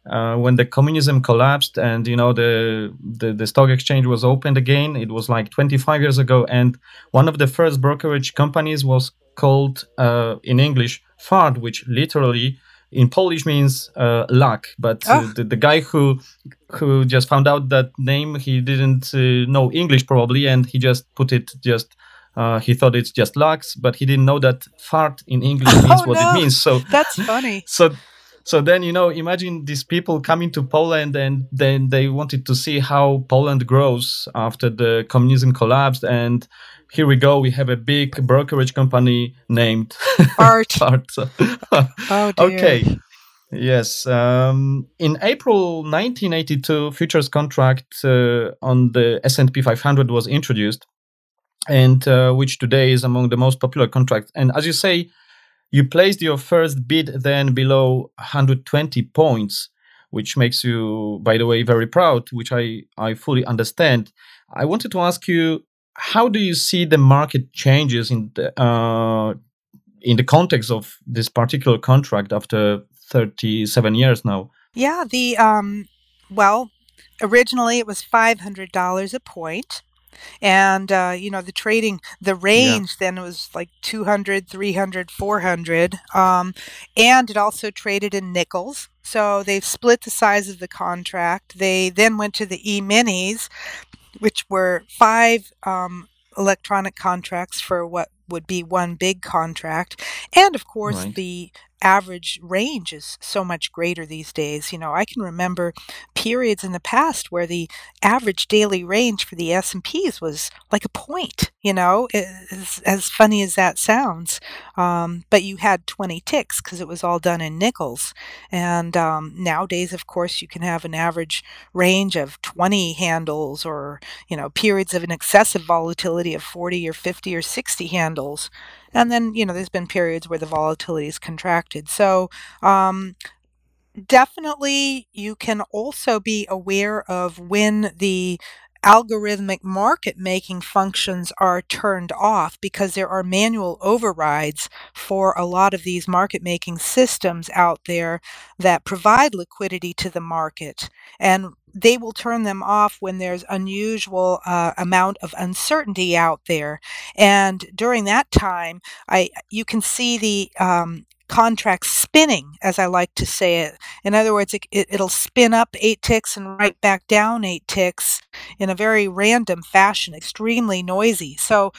uh, when the communism collapsed, and you know the, the the stock exchange was opened again, it was like 25 years ago, and one of the first brokerage companies was called uh, in English fart which literally in Polish means uh, luck. But oh. the, the guy who who just found out that name, he didn't uh, know English probably, and he just put it just. Uh, he thought it's just lux, but he didn't know that fart in English means oh, what no. it means. So that's funny. So so then you know imagine these people coming to poland and then they wanted to see how poland grows after the communism collapsed and here we go we have a big brokerage company named art art oh, dear. okay Yes. Um, in April 1982, futures contract uh, on the S&P 500 was introduced, and uh, which today is among the most popular contracts. And as you say, you placed your first bid then below 120 points, which makes you, by the way, very proud, which I, I fully understand. I wanted to ask you, how do you see the market changes in the, uh, in the context of this particular contract after 37 years now. Yeah, the um well, originally it was $500 a point and uh, you know the trading the range yeah. then was like 200 300 400 um, and it also traded in nickels so they've split the size of the contract they then went to the e-minis which were five um, electronic contracts for what would be one big contract and of course right. the average range is so much greater these days. You know, I can remember periods in the past where the average daily range for the S&Ps was like a point, you know, as, as funny as that sounds. Um, but you had 20 ticks because it was all done in nickels. And um, nowadays, of course, you can have an average range of 20 handles or, you know, periods of an excessive volatility of 40 or 50 or 60 handles. And then, you know, there's been periods where the volatility is contracted. So, um, definitely you can also be aware of when the algorithmic market making functions are turned off because there are manual overrides for a lot of these market making systems out there that provide liquidity to the market. And they will turn them off when there's unusual uh, amount of uncertainty out there. And during that time, I you can see the um, contract spinning, as I like to say it. In other words, it, it, will spin up eight ticks and right back down eight ticks in a very random fashion, extremely noisy. So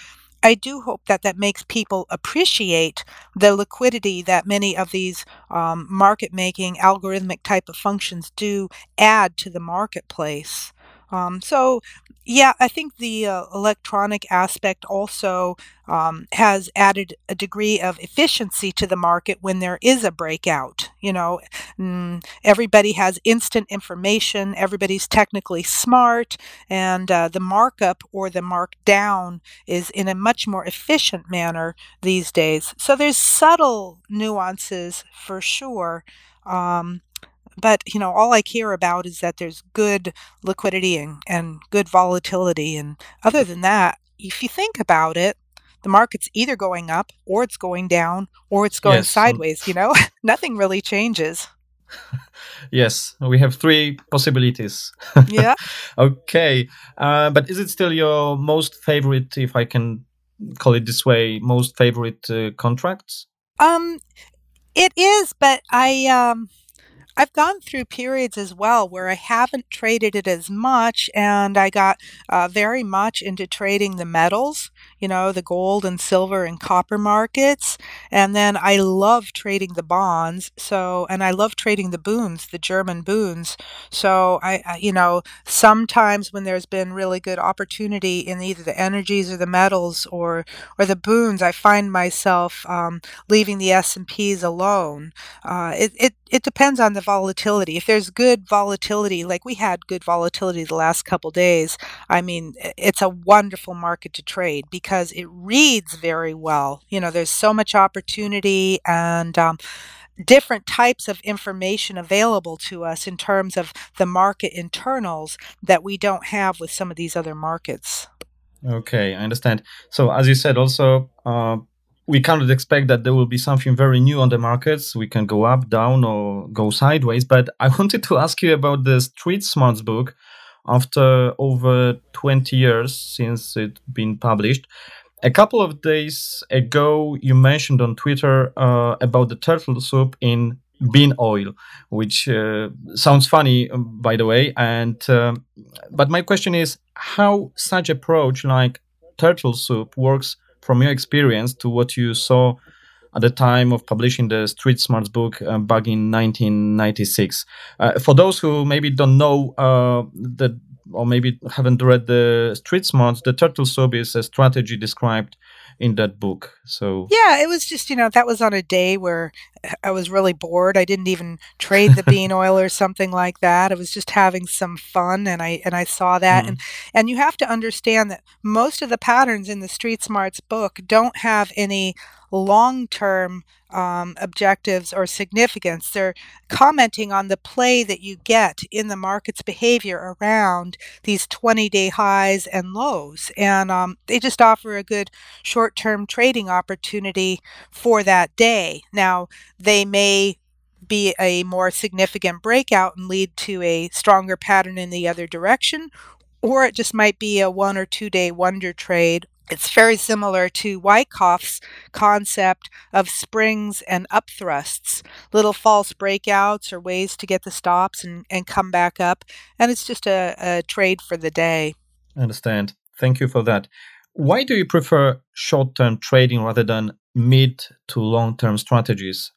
I do hope that that makes people appreciate the liquidity that many of these um, market making algorithmic type of functions do add to the marketplace. Um, so, yeah, I think the uh, electronic aspect also um, has added a degree of efficiency to the market when there is a breakout. You know, mm, everybody has instant information, everybody's technically smart, and uh, the markup or the markdown is in a much more efficient manner these days. So, there's subtle nuances for sure. Um, but you know all i care about is that there's good liquidity and, and good volatility and other than that if you think about it the market's either going up or it's going down or it's going yes, sideways you know? Nothing really changes. Yes we have three possibilities. Yeah. Okay uh, but is it still your most favorite if i can call it this way most favorite uh, contracts? Um it is but i um I've gone through periods as well where I haven't traded it as much, and I got uh, very much into trading the metals, you know, the gold and silver and copper markets. And then I love trading the bonds. So, and I love trading the Bunds, the German Bunds. So, I, I you know, sometimes when there's been really good opportunity in either the energies or the metals or or the Bunds, I find myself um, leaving the S and P's alone. Uh, it, it it depends on the volatility. If there's good volatility, like we had good volatility the last couple days, I mean, it's a wonderful market to trade because it reads very well. You know, there's so much opportunity and um, different types of information available to us in terms of the market internals that we don't have with some of these other markets. Okay, I understand. So, as you said, also, uh, we cannot expect that there will be something very new on the markets. We can go up, down, or go sideways. But I wanted to ask you about the Street Smarts book. After over 20 years since it been published, a couple of days ago, you mentioned on Twitter uh, about the turtle soup in bean oil, which uh, sounds funny, um, by the way. And um, but my question is, how such approach like turtle soup works from your experience to what you saw at the time of publishing the Street Smarts book uh, back in 1996. Uh, for those who maybe don't know uh, or maybe haven't read the Street Smarts, the Turtle Soup is a strategy described in that book. So yeah, it was just you know that was on a day where I was really bored. I didn't even trade the bean oil or something like that. I was just having some fun, and I and I saw that, mm. and and you have to understand that most of the patterns in the Street Smarts book don't have any long term um, objectives or significance. They're commenting on the play that you get in the market's behavior around these 20 day highs and lows. And um, they just offer a good short term trading opportunity for that day. Now, they may be a more significant breakout and lead to a stronger pattern in the other direction, or it just might be a one or two day wonder trade it's very similar to Wyckoff's concept of springs and upthrusts, little false breakouts or ways to get the stops and, and come back up. And it's just a, a trade for the day. I understand. Thank you for that. Why do you prefer short term trading rather than mid to long term strategies?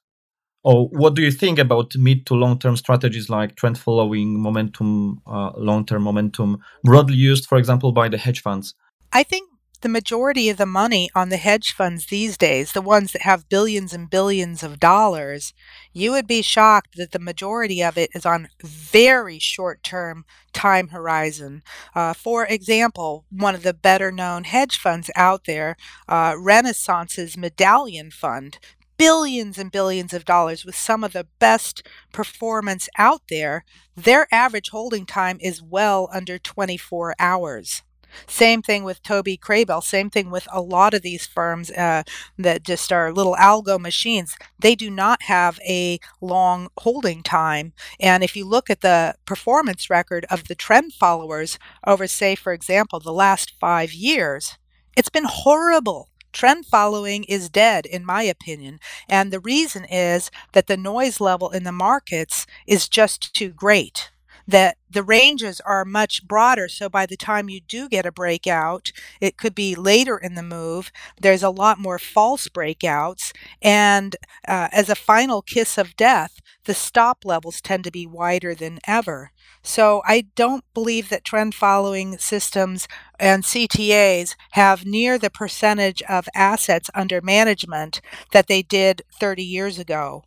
Or what do you think about mid to long term strategies like trend following, momentum, uh, long term momentum, broadly used, for example, by the hedge funds? I think the majority of the money on the hedge funds these days, the ones that have billions and billions of dollars, you would be shocked that the majority of it is on very short term time horizon. Uh, for example, one of the better known hedge funds out there, uh, Renaissance's Medallion Fund, billions and billions of dollars with some of the best performance out there, their average holding time is well under 24 hours. Same thing with Toby Crabel. Same thing with a lot of these firms uh, that just are little algo machines. They do not have a long holding time. And if you look at the performance record of the trend followers over, say, for example, the last five years, it's been horrible. Trend following is dead, in my opinion. And the reason is that the noise level in the markets is just too great that the ranges are much broader. So by the time you do get a breakout, it could be later in the move. There's a lot more false breakouts. And uh, as a final kiss of death, the stop levels tend to be wider than ever. So I don't believe that trend following systems and CTAs have near the percentage of assets under management that they did 30 years ago.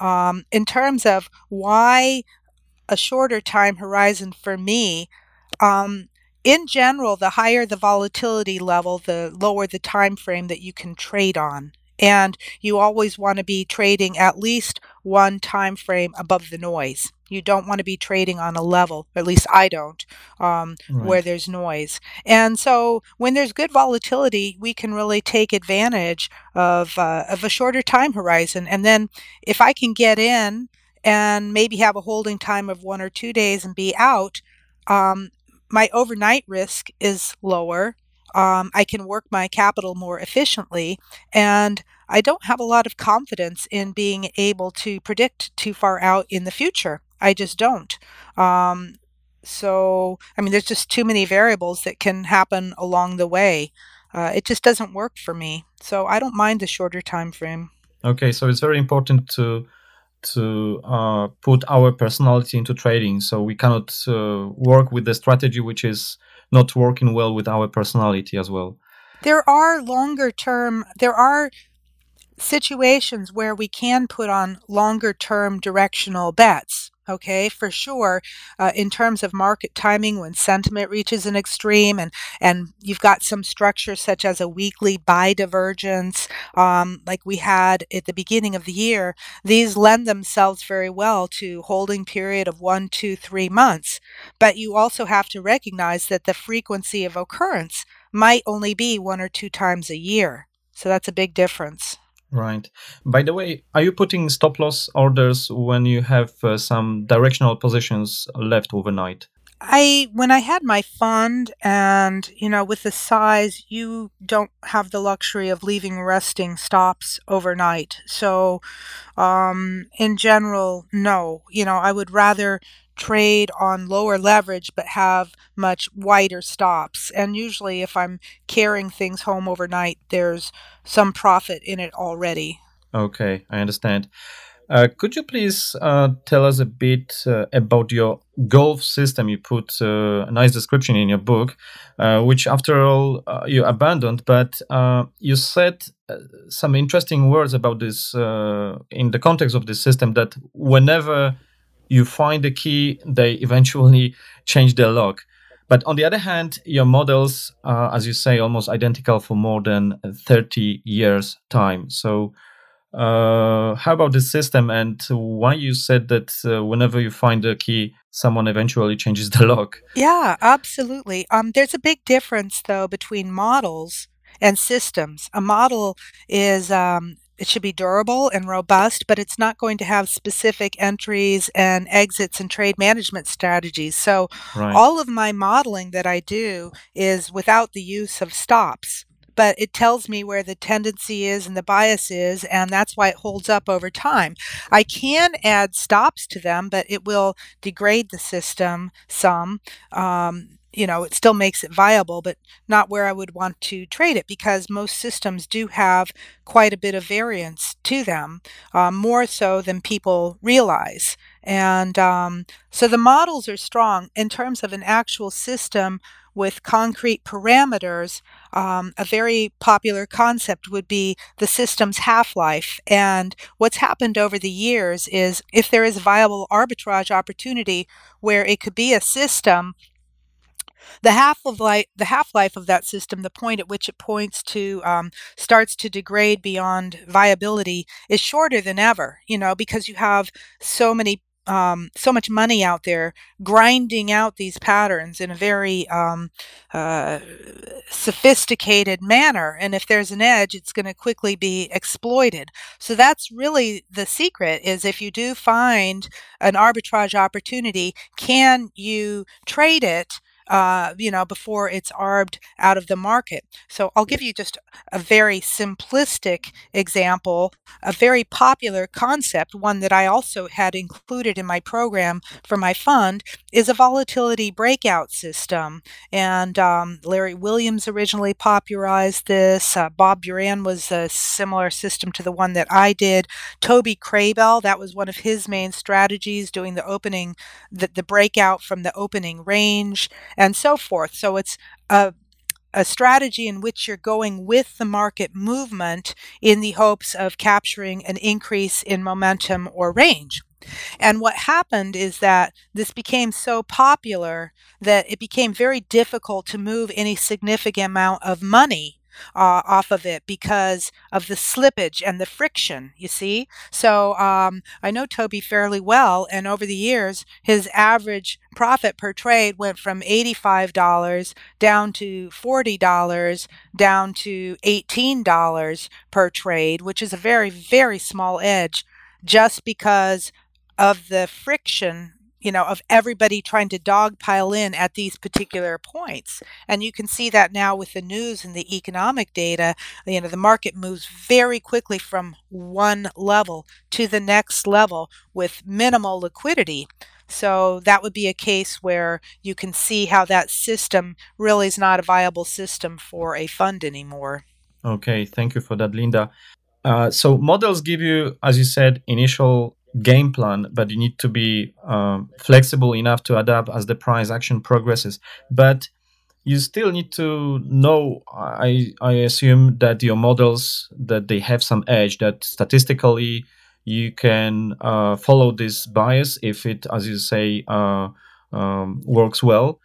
Um, in terms of why a shorter time horizon for me, um, in general, the higher the volatility level, the lower the time frame that you can trade on. And you always want to be trading at least one time frame above the noise. You don't want to be trading on a level, at least I don't, um, right. where there's noise. And so when there's good volatility, we can really take advantage of, uh, of a shorter time horizon. And then if I can get in and maybe have a holding time of one or two days and be out, um, my overnight risk is lower. Um, I can work my capital more efficiently. And I don't have a lot of confidence in being able to predict too far out in the future. I just don't. Um, so, I mean, there's just too many variables that can happen along the way. Uh, it just doesn't work for me. So I don't mind the shorter time frame. Okay, so it's very important to to uh, put our personality into trading. So we cannot uh, work with the strategy which is not working well with our personality as well. There are longer term. There are situations where we can put on longer term directional bets. Okay, for sure. Uh, in terms of market timing, when sentiment reaches an extreme, and and you've got some structures such as a weekly buy divergence, um, like we had at the beginning of the year, these lend themselves very well to holding period of one, two, three months. But you also have to recognize that the frequency of occurrence might only be one or two times a year. So that's a big difference. Right. By the way, are you putting stop loss orders when you have uh, some directional positions left overnight? I when I had my fund and you know with the size you don't have the luxury of leaving resting stops overnight. So um in general no, you know, I would rather trade on lower leverage but have much wider stops. And usually, if I'm carrying things home overnight, there's some profit in it already. Okay, I understand. Uh, could you please uh, tell us a bit uh, about your golf system? You put uh, a nice description in your book, uh, which after all uh, you abandoned, but you said some interesting words about this in the context of this system that whenever you find the key, they eventually change the lock. But on the other hand, your models are, as you say, almost identical for more than 30 years' time. So, uh, how about the system and why you said that uh, whenever you find a key, someone eventually changes the lock? Yeah, absolutely. Um, there's a big difference, though, between models and systems. A model is um, it should be durable and robust, but it's not going to have specific entries and exits and trade management strategies. So, right. all of my modeling that I do is without the use of stops, but it tells me where the tendency is and the bias is, and that's why it holds up over time. I can add stops to them, but it will degrade the system some. Um, you know, it still makes it viable, but not where I would want to trade it because most systems do have quite a bit of variance to them, um, more so than people realize. And um, so the models are strong in terms of an actual system with concrete parameters. Um, a very popular concept would be the system's half life. And what's happened over the years is if there is a viable arbitrage opportunity where it could be a system the half of life the half life of that system the point at which it points to um, starts to degrade beyond viability is shorter than ever you know because you have so many um, so much money out there grinding out these patterns in a very um, uh, sophisticated manner. And if there's an edge, it's going to quickly be exploited. So that's really the secret is if you do find an arbitrage opportunity, can you trade it uh, you know, before it's arbed out of the market. So I'll give you just a very simplistic example, a very popular concept, one that I also had included in my program for my fund, is a volatility breakout system. And um, Larry Williams originally popularized this. Uh, Bob Buran was a similar system to the one that I did. Toby Crabel, that was one of his main strategies, doing the opening, the, the breakout from the opening range and so forth. So it's a a strategy in which you're going with the market movement in the hopes of capturing an increase in momentum or range. And what happened is that this became so popular that it became very difficult to move any significant amount of money uh, off of it because of the slippage and the friction, you see. So um, I know Toby fairly well, and over the years, his average profit per trade went from $85 down to $40 down to $18 per trade, which is a very, very small edge just because of the friction you know, of everybody trying to dogpile in at these particular points. And you can see that now with the news and the economic data. You know, the market moves very quickly from one level to the next level with minimal liquidity. So that would be a case where you can see how that system really is not a viable system for a fund anymore. Okay, thank you for that, Linda. Uh, so models give you, as you said, initial game plan, but you need to be um, flexible enough to adapt as the price action progresses. But you still need to know. I I assume that your models that they have some edge that statistically you can uh, follow this bias if it, as you say, uh, um, works well.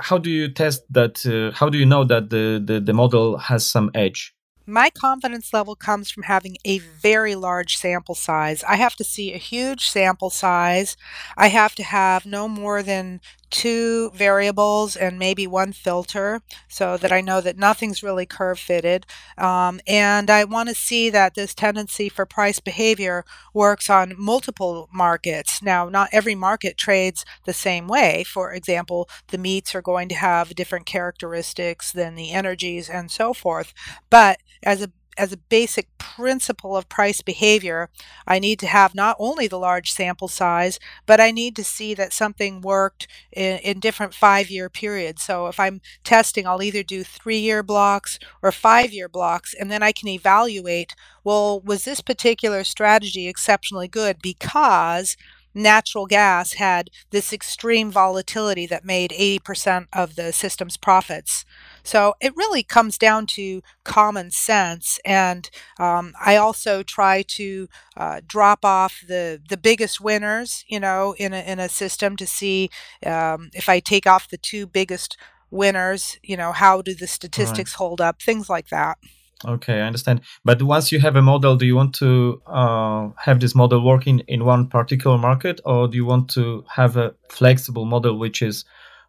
How do you test that? Uh, how do you know that the, the, the model has some edge? My confidence level comes from having a very large sample size. I have to see a huge sample size. I have to have no more than two variables and maybe one filter so that I know that nothing's really curve fitted. Um, and I want to see that this tendency for price behavior works on multiple markets. Now, not every market trades the same way. For example, the meats are going to have different characteristics than the energies and so forth. But as a as a basic principle of price behavior, I need to have not only the large sample size, but I need to see that something worked in, in different five year periods. So if I'm testing, I'll either do three year blocks or five year blocks, and then I can evaluate well, was this particular strategy exceptionally good because natural gas had this extreme volatility that made 80% of the system's profits. So it really comes down to common sense. And um, I also try to uh, drop off the, the biggest winners, you know, in a, in a system to see um, if I take off the two biggest winners, you know, how do the statistics right. hold up, things like that. Okay, I understand. But once you have a model, do you want to uh, have this model working in one particular market, or do you want to have a flexible model which is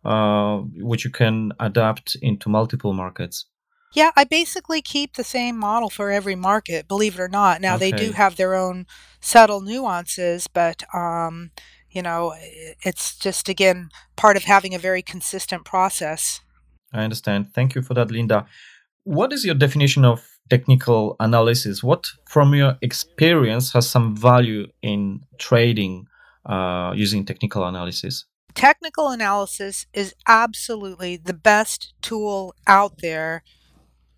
uh, which you can adapt into multiple markets? Yeah, I basically keep the same model for every market, believe it or not. Now okay. they do have their own subtle nuances, but um, you know, it's just again part of having a very consistent process. I understand. Thank you for that, Linda. What is your definition of technical analysis? What, from your experience, has some value in trading uh, using technical analysis? Technical analysis is absolutely the best tool out there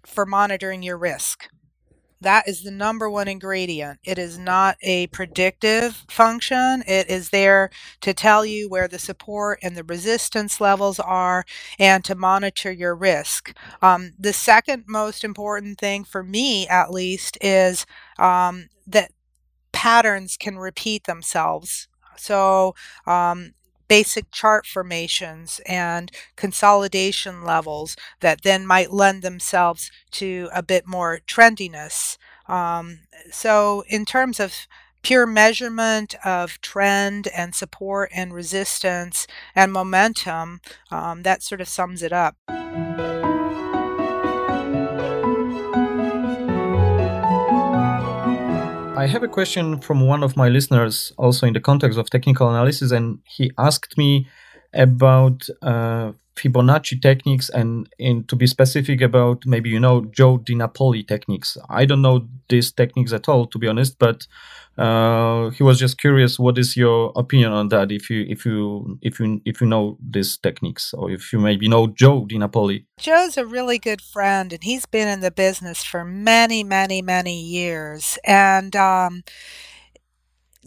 for monitoring your risk. That is the number one ingredient. It is not a predictive function. It is there to tell you where the support and the resistance levels are and to monitor your risk. Um, the second most important thing for me, at least, is um, that patterns can repeat themselves. So, um, basic chart formations and consolidation levels that then might lend themselves to a bit more trendiness. Um, so, in terms of pure measurement of trend and support and resistance and momentum, um, that sort of sums it up. I have a question from one of my listeners, also in the context of technical analysis, and he asked me about uh, Fibonacci techniques and in to be specific about maybe you know Joe DiNapoli techniques. I don't know these techniques at all to be honest, but uh, he was just curious. What is your opinion on that? If you if you if you if you know these techniques, or if you maybe know Joe DiNapoli. Joe's a really good friend, and he's been in the business for many, many, many years, and. Um,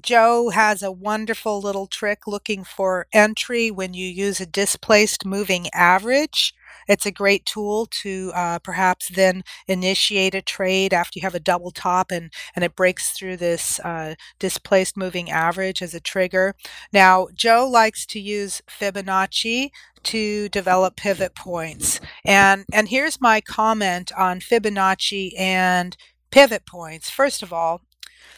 Joe has a wonderful little trick looking for entry when you use a displaced moving average. It's a great tool to uh, perhaps then initiate a trade after you have a double top and, and it breaks through this uh, displaced moving average as a trigger. Now, Joe likes to use Fibonacci to develop pivot points. And, and here's my comment on Fibonacci and pivot points. First of all,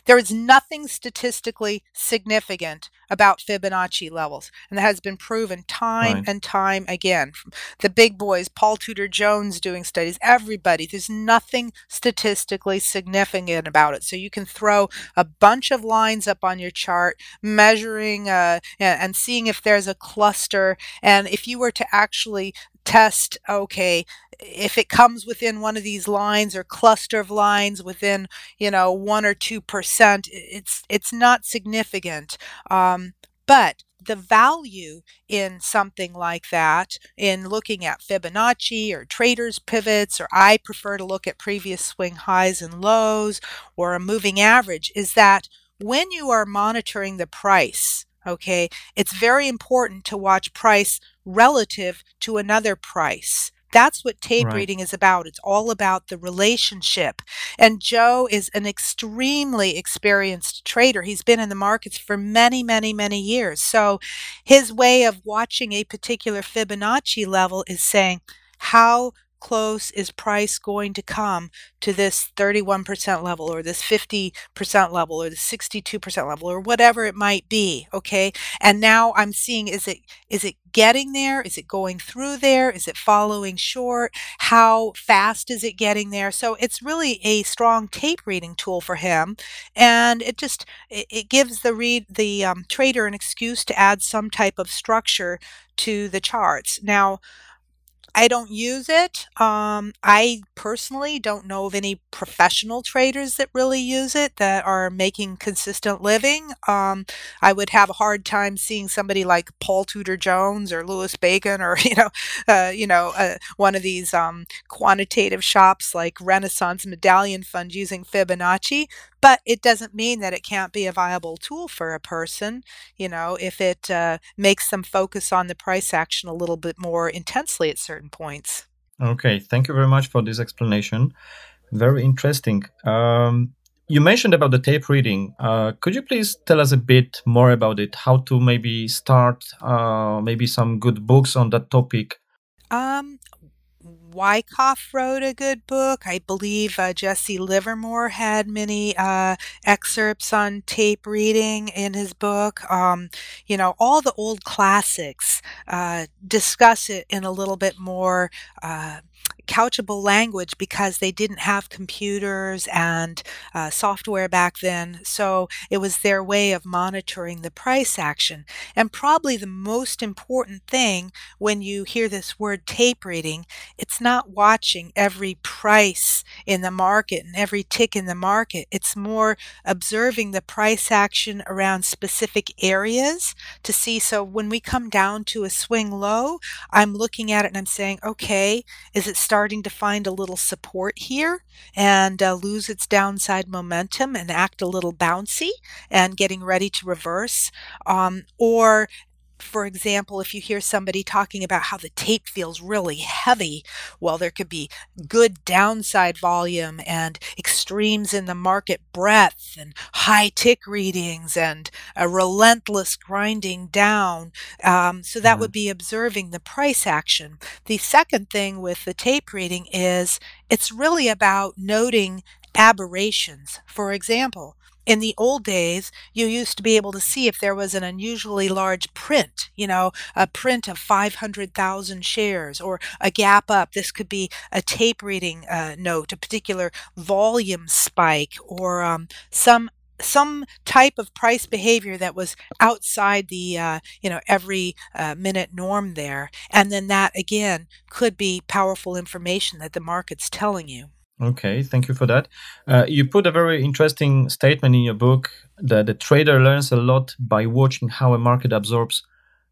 there is nothing statistically significant about Fibonacci levels, and that has been proven time right. and time again. The big boys, Paul Tudor Jones doing studies, everybody, there's nothing statistically significant about it. So you can throw a bunch of lines up on your chart, measuring uh, and seeing if there's a cluster. And if you were to actually test, okay, if it comes within one of these lines or cluster of lines within, you know, one or two percent, it's it's not significant. Um, but the value in something like that, in looking at Fibonacci or traders pivots, or I prefer to look at previous swing highs and lows or a moving average, is that when you are monitoring the price, okay, it's very important to watch price relative to another price. That's what tape right. reading is about. It's all about the relationship. And Joe is an extremely experienced trader. He's been in the markets for many, many, many years. So his way of watching a particular Fibonacci level is saying, how close is price going to come to this 31% level or this 50% level or the 62% level or whatever it might be okay? And now i'm seeing is it is it getting there? Is it going through there? Is it following short? How fast is it getting there? So it's really a strong tape reading tool for him and it just it, it gives the read the um, trader an excuse to add some type of structure to the charts. Now I don't use it. Um, I personally don't know of any professional traders that really use it that are making consistent living. Um, I would have a hard time seeing somebody like Paul Tudor Jones or Louis Bacon or you know, uh, you know, uh, one of these um, quantitative shops like Renaissance Medallion Fund using Fibonacci. But it doesn't mean that it can't be a viable tool for a person, you know, if it uh, makes them focus on the price action a little bit more intensely at certain points. Okay, thank you very much for this explanation. Very interesting. Um, you mentioned about the tape reading. Uh, could you please tell us a bit more about it? How to maybe start, uh, maybe some good books on that topic? Um, Wyckoff wrote a good book. I believe uh, Jesse Livermore had many uh, excerpts on tape reading in his book. Um, you know, all the old classics uh, discuss it in a little bit more uh, couchable language because they didn't have computers and uh, software back then. So it was their way of monitoring the price action. And probably the most important thing when you hear this word tape reading, it's not watching every price in the market and every tick in the market. It's more observing the price action around specific areas to see. So when we come down to a swing low, I'm looking at it and I'm saying, okay, is it starting starting to find a little support here and uh, lose its downside momentum and act a little bouncy and getting ready to reverse. Um, or for example, if you hear somebody talking about how the tape feels really heavy, well, there could be good downside volume and extremes in the market breadth and high tick readings and a relentless grinding down. Um, so that mm-hmm. would be observing the price action. The second thing with the tape reading is it's really about noting aberrations. For example, in the old days, you used to be able to see if there was an unusually large print, you know, a print of 500,000 shares or a gap up. This could be a tape reading uh, note, a particular volume spike, or um, some some type of price behavior that was outside the uh, you know every uh, minute norm there and then that again could be powerful information that the market's telling you okay thank you for that. Uh, you put a very interesting statement in your book that the trader learns a lot by watching how a market absorbs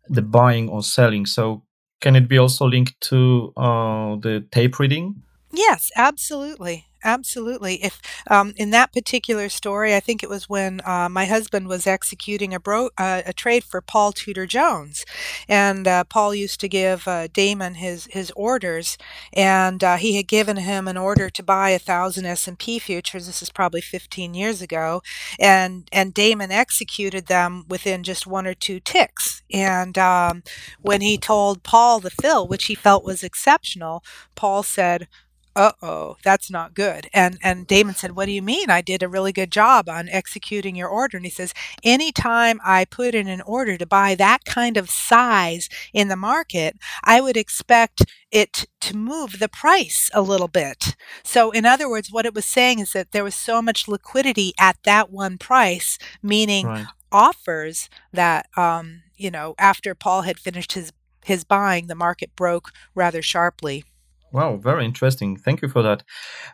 the buying or selling. So can it be also linked to uh, the tape reading? Yes absolutely Absolutely. If um, in that particular story, I think it was when uh, my husband was executing a, bro- uh, a trade for Paul Tudor Jones, and uh, Paul used to give uh, Damon his his orders, and uh, he had given him an order to buy a thousand S and P futures. This is probably 15 years ago, and and Damon executed them within just one or two ticks. And um, when he told Paul the fill, which he felt was exceptional, Paul said uh-oh that's not good. And and damon said what do you mean? I did a really good job on executing your order. And he says anytime i put in an order to buy that kind of size in the market i would expect it to move the price a little bit. So in other words what it was saying is that there was so much liquidity at that one price meaning right. offers that um, you know after paul had finished his his buying the market broke rather sharply Wow, very interesting. Thank you for that.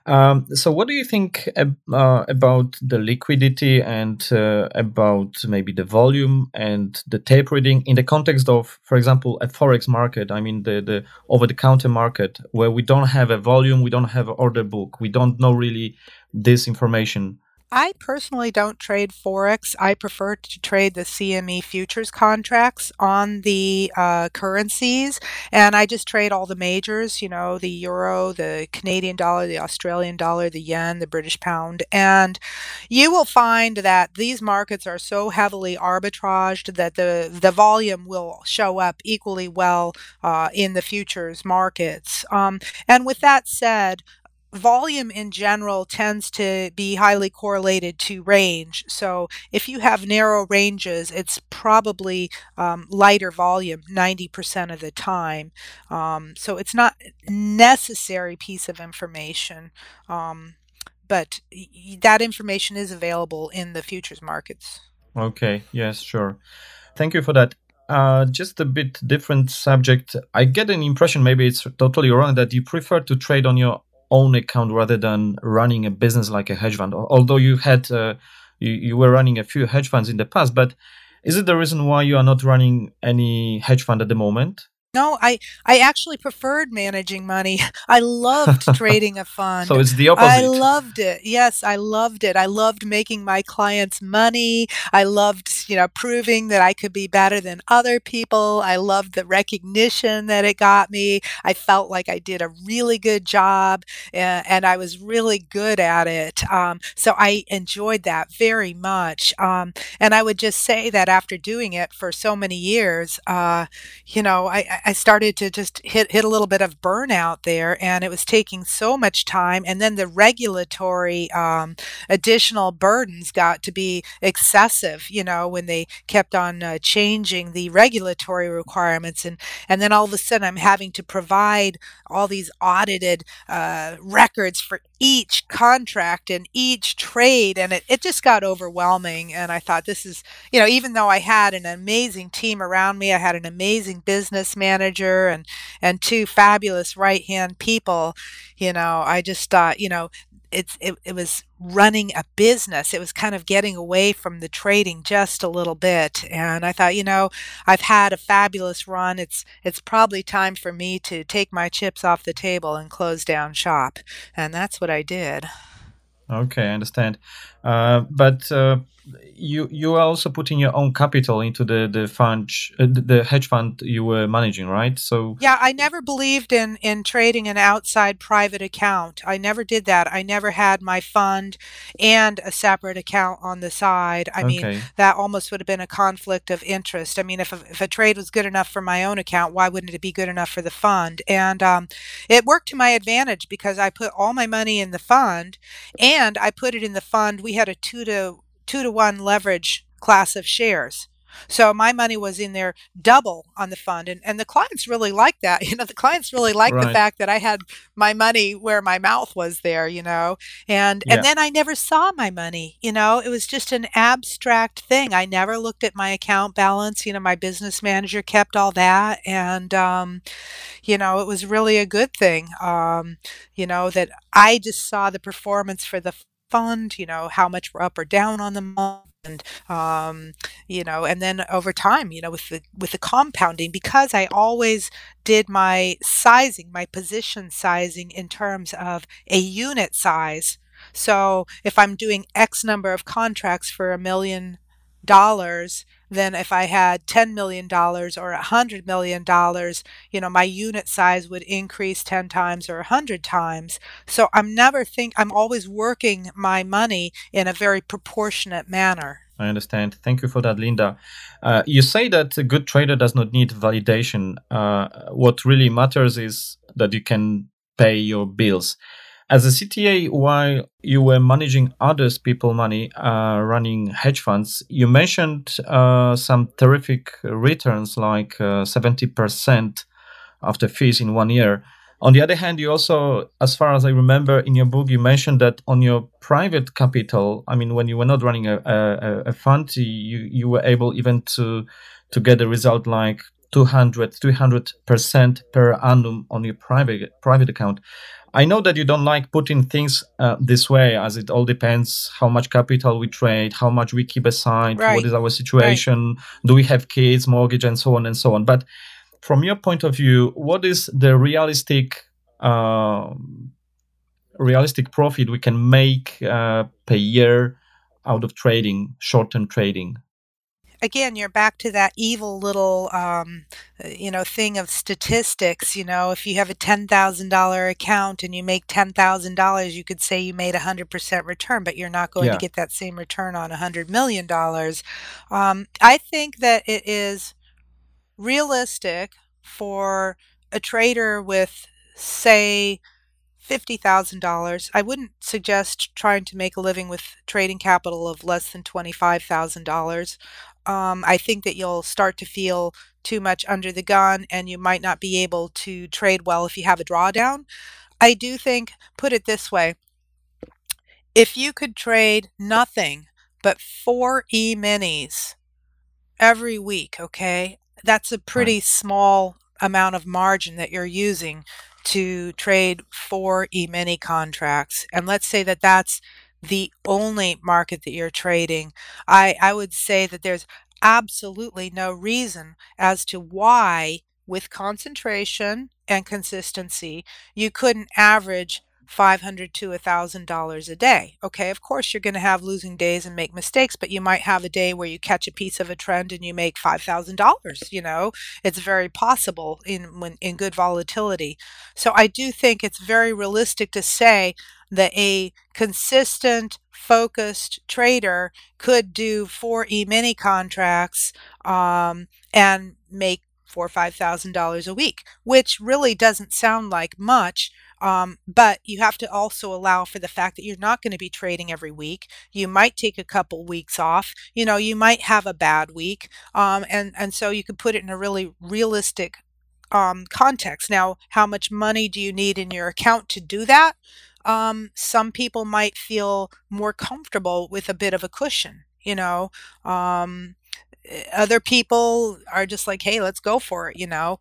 Um, so, what do you think uh, about the liquidity and uh, about maybe the volume and the tape reading in the context of, for example, a forex market? I mean, the, the over the counter market where we don't have a volume, we don't have an order book, we don't know really this information. I personally don't trade Forex. I prefer to trade the CME futures contracts on the uh, currencies. And I just trade all the majors, you know, the euro, the Canadian dollar, the Australian dollar, the yen, the British pound. And you will find that these markets are so heavily arbitraged that the, the volume will show up equally well uh, in the futures markets. Um, and with that said, volume in general tends to be highly correlated to range. So if you have narrow ranges, it's probably um, lighter volume 90% of the time. Um, so it's not necessary piece of information. Um, but that information is available in the futures markets. Okay, yes, sure. Thank you for that. Uh, just a bit different subject. I get an impression, maybe it's totally wrong, that you prefer to trade on your own account rather than running a business like a hedge fund. Although you had uh, you, you were running a few hedge funds in the past, but is it the reason why you are not running any hedge fund at the moment? No, I I actually preferred managing money. I loved trading a fund. so it's the opposite. I loved it. Yes, I loved it. I loved making my clients money. I loved, you know, proving that I could be better than other people. I loved the recognition that it got me. I felt like I did a really good job and, and I was really good at it. Um, so I enjoyed that very much. Um, and I would just say that after doing it for so many years, uh, you know, I I started to just hit hit a little bit of burnout there, and it was taking so much time. And then the regulatory um, additional burdens got to be excessive. You know, when they kept on uh, changing the regulatory requirements, and and then all of a sudden I'm having to provide all these audited uh, records for each contract and each trade, and it, it just got overwhelming. And I thought this is, you know, even though I had an amazing team around me, I had an amazing business manager and and two fabulous right hand people, you know, I just thought, you know, it's it, it was running a business. It was kind of getting away from the trading just a little bit. And i thought you know i've had a fabulous run. It's it's probably time for me to take my chips off the table and close down shop. And that's what i did. Okay i understand but uh, you you are also putting your own capital into the the fund uh, the hedge fund you were managing right? So yeah i never believed in in trading an outside private account. I never did that. I never had my fund and a separate account on the side. I okay. mean that almost would have been a conflict of interest. I mean if a, if a trade was good enough for my own account why wouldn't it be good enough for the fund? And um, it worked to my advantage because i put all my money in the fund and i put it in the fund we had a two to two to one leverage class of shares. So my money was in there double on the fund. And, and the clients really like that. You know, the clients really like right. the fact that I had my money where my mouth was there, you know. And yeah. and then I never saw my money, you know. It was just an abstract thing. I never looked at my account balance. You know, my business manager kept all that. And um, you know, it was really a good thing. Um, you know, that I just saw the performance for the fund, you know, how much we're up or down on the month and um, you know and then over time you know with the with the compounding because i always did my sizing my position sizing in terms of a unit size. So if i'm doing x number of contracts for a million dollars than if I had $10 million or $100 million, you know, my unit size would increase 10 times or 100 times. So I'm never think I'm always working my money in a very proportionate manner. I understand. Thank you for that, Linda. Uh, you say that a good trader does not need validation. Uh, what really matters is that you can pay your bills. As a CTA, while you were managing others' people money, uh, running hedge funds, you mentioned uh, some terrific returns, like uh, seventy percent after fees in one year. On the other hand, you also, as far as I remember in your book, you mentioned that on your private capital, I mean, when you were not running a, a, a fund, you, you were able even to to get a result like 200, 300% per annum on your private private account. I know that you don't like putting things uh, this way, as it all depends how much capital we trade, how much we keep aside, right. what is our situation, right. do we have kids, mortgage, and so on and so on. But from your point of view, what is the realistic uh, realistic profit we can make uh, per year out of trading, short term trading? Again, you're back to that evil little, um, uh, you know, thing of statistics. You know, if you have a ten thousand dollar account and you make ten thousand dollars, you could say you made a hundred percent return, but you're not going yeah. to get that same return on a hundred million dollars. Um, I think that it is realistic for a trader with, say, $50,000. I wouldn't suggest trying to make a living with trading capital of less than $25,000 um, I think that you'll start to feel too much under the gun and you might not be able to trade well if you have a drawdown. I do think, put it this way if you could trade nothing but four e minis every week, okay, that's a pretty right. small amount of margin that you're using to trade four e mini contracts. And let's say that that's the only market that you're trading, I, I would say that there's absolutely no reason as to why, with concentration and consistency, you couldn't average 500 to $1000 a day okay? Of course you're going to have losing days and make mistakes but you might have a day where you catch a piece of a trend and you make $5000 you know? It's very possible in when in good volatility. So i do think it's very realistic to say that a consistent focused trader could do four e-mini contracts um, and make four or five thousand dollars a week, which really doesn't sound like much. Um, but you have to also allow for the fact that you're not going to be trading every week. You might take a couple weeks off. You know, you might have a bad week, um, and and so you could put it in a really realistic um, context. Now, how much money do you need in your account to do that? Um, some people might feel more comfortable with a bit of a cushion. You know, um, other people are just like, hey, let's go for it, you know.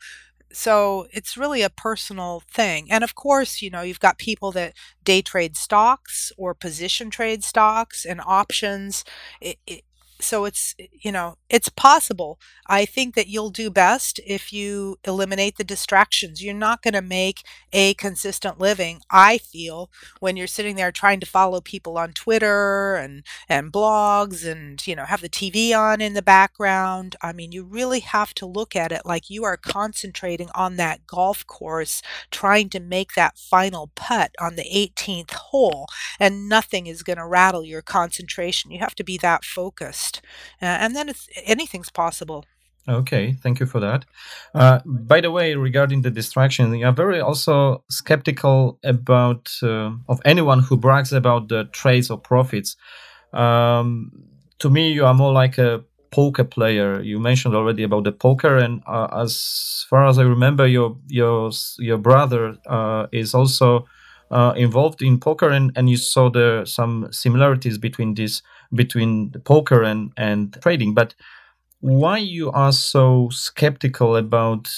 So it's really a personal thing. And of course, you know, you've got people that day trade stocks or position trade stocks and options. It, it, so it's you know it's possible. I think that you'll do best if you eliminate the distractions. You're not going to make a consistent living i feel when you're sitting there trying to follow people on twitter and and blogs and you know have the tv on in the background. I mean you really have to look at it like you are concentrating on that golf course trying to make that final putt on the 18th hole and nothing is going to rattle your concentration. You have to be that focused uh, and then anything's possible. Okay, thank you for that. Uh, by the way, regarding the distraction, you are very also skeptical about uh, of anyone who brags about the trades or profits. Um, to me, you are more like a poker player. You mentioned already about the poker, and uh, as far as I remember, your your your brother uh, is also uh, involved in poker, and, and you saw there some similarities between this between the poker and and trading. But why you are so skeptical about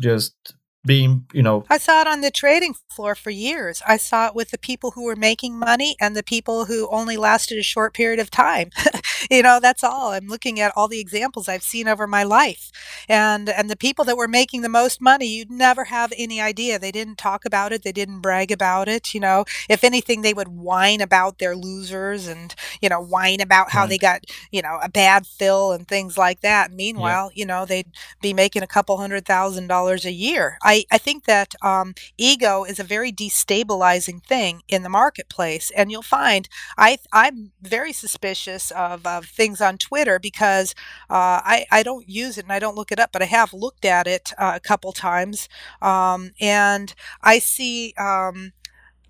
just being, you know. I saw it on the trading floor for years. I saw it with the people who were making money and the people who only lasted a short period of time. you know, that's all. I'm looking at all the examples I've seen over my life. And and the people that were making the most money, you'd never have any idea. They didn't talk about it, they didn't brag about it, you know. If anything, they would whine about their losers and, you know, whine about how right. they got, you know, a bad fill and things like that. Meanwhile, yeah. you know, they'd be making a couple hundred thousand dollars a year. I, I think that um, ego is a very destabilizing thing in the marketplace. And you'll find I, I'm very suspicious of, of things on Twitter because uh, I, I don't use it and I don't look it up, but I have looked at it uh, a couple times. Um, and I see. Um,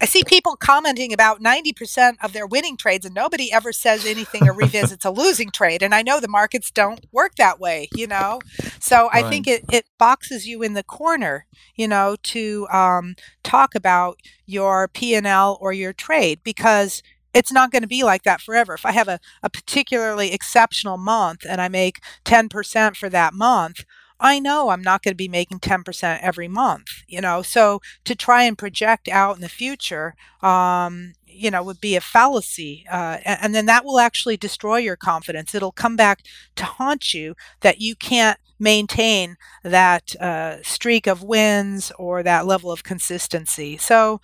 I see people commenting about 90% of their winning trades and nobody ever says anything or revisits a losing trade. And I know the markets don't work that way, you know? So right. I think it, it boxes you in the corner, you know, to um, talk about your P&L or your trade because it's not going to be like that forever. If I have a, a particularly exceptional month and I make 10% for that month, I know I'm not going to be making 10% every month, you know. So to try and project out in the future, um, you know, would be a fallacy. Uh, and, and then that will actually destroy your confidence. It'll come back to haunt you that you can't maintain that uh, streak of wins or that level of consistency. So,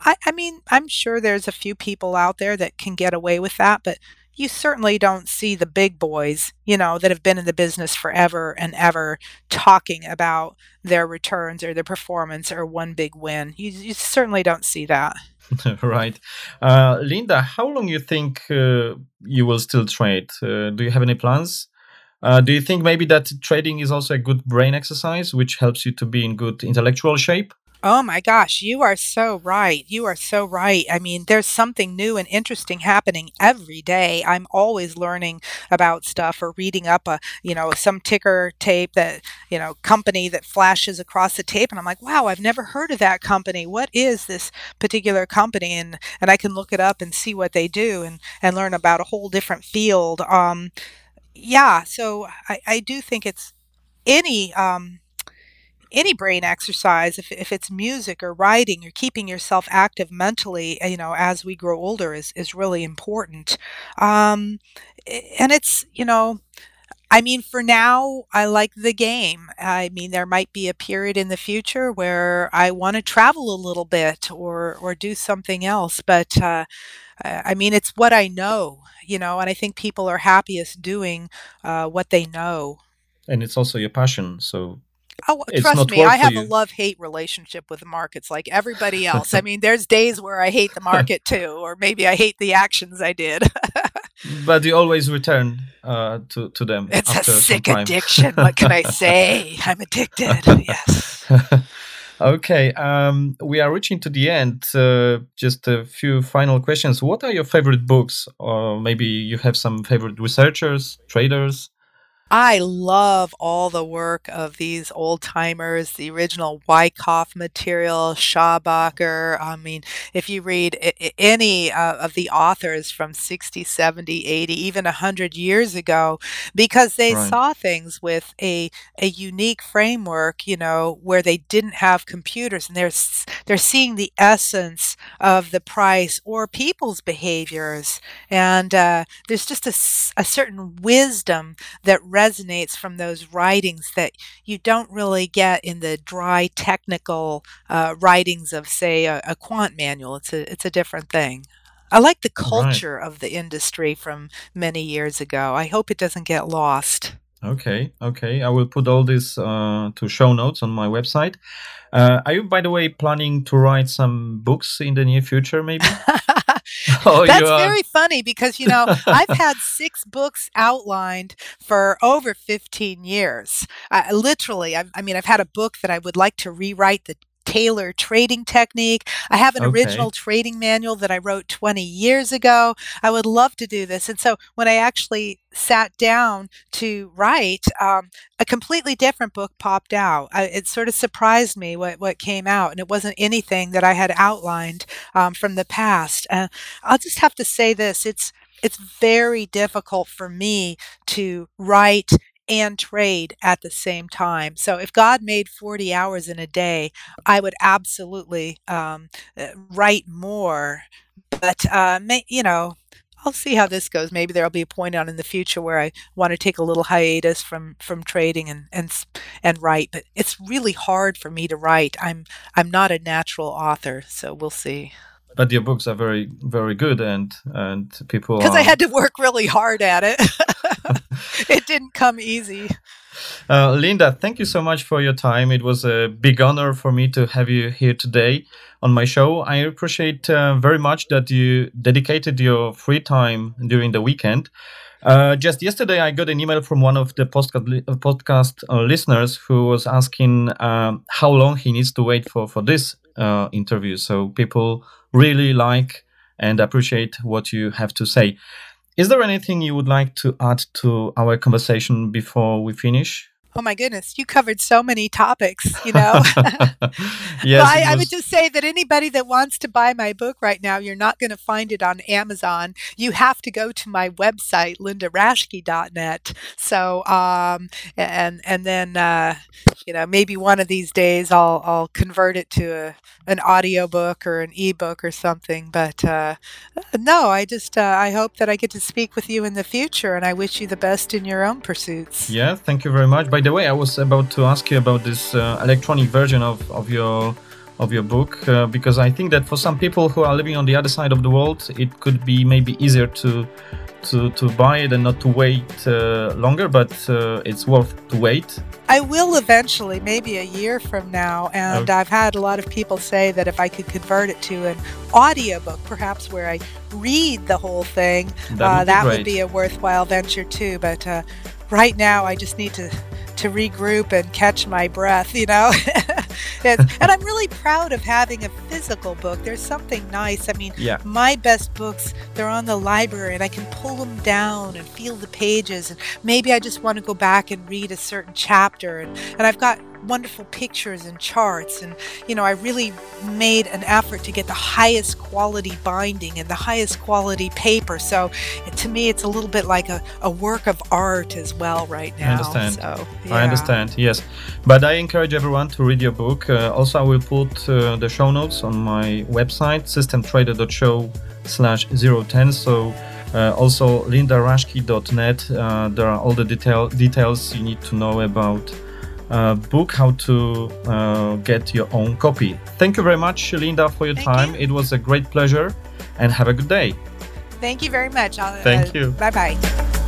I, I mean, I'm sure there's a few people out there that can get away with that, but you certainly don't see the big boys, you know, that have been in the business forever and ever talking about their returns or their performance or one big win. You, you certainly don't see that. right. Uh, Linda, how long you think uh, you will still trade? Uh, do you have any plans? Uh, do you think maybe that trading is also a good brain exercise, which helps you to be in good intellectual shape? Oh my gosh, you are so right. You are so right. I mean, there's something new and interesting happening every day. I'm always learning about stuff or reading up a, you know, some ticker tape that, you know, company that flashes across the tape and I'm like, "Wow, I've never heard of that company. What is this particular company?" and and I can look it up and see what they do and and learn about a whole different field. Um yeah, so I I do think it's any um any brain exercise, if, if it's music or writing or keeping yourself active mentally, you know, as we grow older is, is really important. Um, and it's, you know, I mean, for now, I like the game. I mean, there might be a period in the future where I want to travel a little bit or or do something else. But uh, I mean, it's what I know, you know, and I think people are happiest doing uh, what they know. And it's also your passion, so Oh, trust me, I have a love hate relationship with the markets like everybody else. I mean, there's days where I hate the market too, or maybe I hate the actions I did. but you always return uh, to, to them. It's a sick addiction. what can I say? I'm addicted. Yes. okay, um, we are reaching to the end. Uh, just a few final questions. What are your favorite books? Or maybe you have some favorite researchers, traders? I love all the work of these old timers, the original Wyckoff material, Schabacker. I mean, if you read any uh, of the authors from 60, 70, 80, even 100 years ago, because they right. saw things with a, a unique framework, you know, where they didn't have computers and they're, they're seeing the essence of the price or people's behaviors. And uh, there's just a, a certain wisdom that resonates from those writings that you don't really get in the dry technical uh, writings of, say, a, a, quant manual. It's a it's a different thing. I like the culture right. of the industry from many years ago. I hope it doesn't get lost. Okay, okay. I will put all this uh, to show notes on my website. Uh, are you, by the way, planning to write some books in the near future, maybe? oh, That's very funny because, you know, I've had six books outlined for over 15 years. literally, i I mean, I've had a book that I would like to rewrite the Taylor trading technique. I have an Okay. original trading manual that I wrote 20 years ago. I would love to do this. And so when I actually sat down to write, um, a completely different book popped out. I, it sort of surprised me what, what came out, and it wasn't anything that I had outlined um, from the past. Uh, I'll just have to say this: it's it's very difficult for me to write and trade at the same time. So if God made 40 hours in a day, I would absolutely um, uh, write more. But uh, may, you know, I'll see how this goes. Maybe there'll be a point on in the future where I want to take a little hiatus from from trading and and and write. But it's really hard for me to write. I'm I'm not a natural author, so we'll see. But your books are very, very good, and and people Because I had to work really hard at it. it didn't come easy. Uh, Linda, thank you so much for your time. It was a big honor for me to have you here today on my show. I appreciate uh, very much that you dedicated your free time during the weekend. Uh, just yesterday, I got an email from one of the postcard li- podcast uh, listeners who was asking um, how long he needs to wait for for this uh, interview. So people really like and appreciate what you have to say. Is there anything you would like to add to our conversation before we finish? Oh my goodness, you covered so many topics, you know. yes, I, I would just say that anybody that wants to buy my book right now, you're not going to find it on Amazon. You have to go to my website, lindaraschke.net. So, um, and and then uh, you know maybe one of these days I'll I'll convert it to a, an audiobook or an ebook or something. But uh, no, I just uh, I hope that I get to speak with you in the future, and I wish you the best in your own pursuits. Yeah, thank you very much. By the way, I was about to ask you about this uh, electronic version of, of your of your book uh, because I think that for some people who are living on the other side of the world, it could be maybe easier to to, to buy it and not to wait uh, longer, but uh, it's worth to wait. I will eventually, maybe a year from now. And Okay. I've had a lot of people say that if I could convert it to an audiobook, perhaps where I read the whole thing, That uh, would be that would be a worthwhile venture too. But uh, right now, I just need to to regroup and catch my breath, you know. It's- and I'm really proud of having a physical book. There's something nice. I mean, Yeah. my best books they're on the library and i can pull them down and feel the pages and maybe i just want to go back and read a certain chapter and, and i've got wonderful pictures and charts and you know i really made an effort to get the highest quality binding and the highest quality paper so it, to me it's a little bit like a, a work of art as well right now understand. so I understand, yes. But I encourage everyone to read your book. Uh, also, I will put uh, the show notes on my website, systemtrader.show slash 010. So uh, also lindaraschke.net. Uh, there are all the detail, details you need to know about uh, book, how to uh, get your own copy. Thank you very much, Linda, for your Thank time. you. It was a great pleasure and have a good day. thank you very much I'll, Thank you. bye bye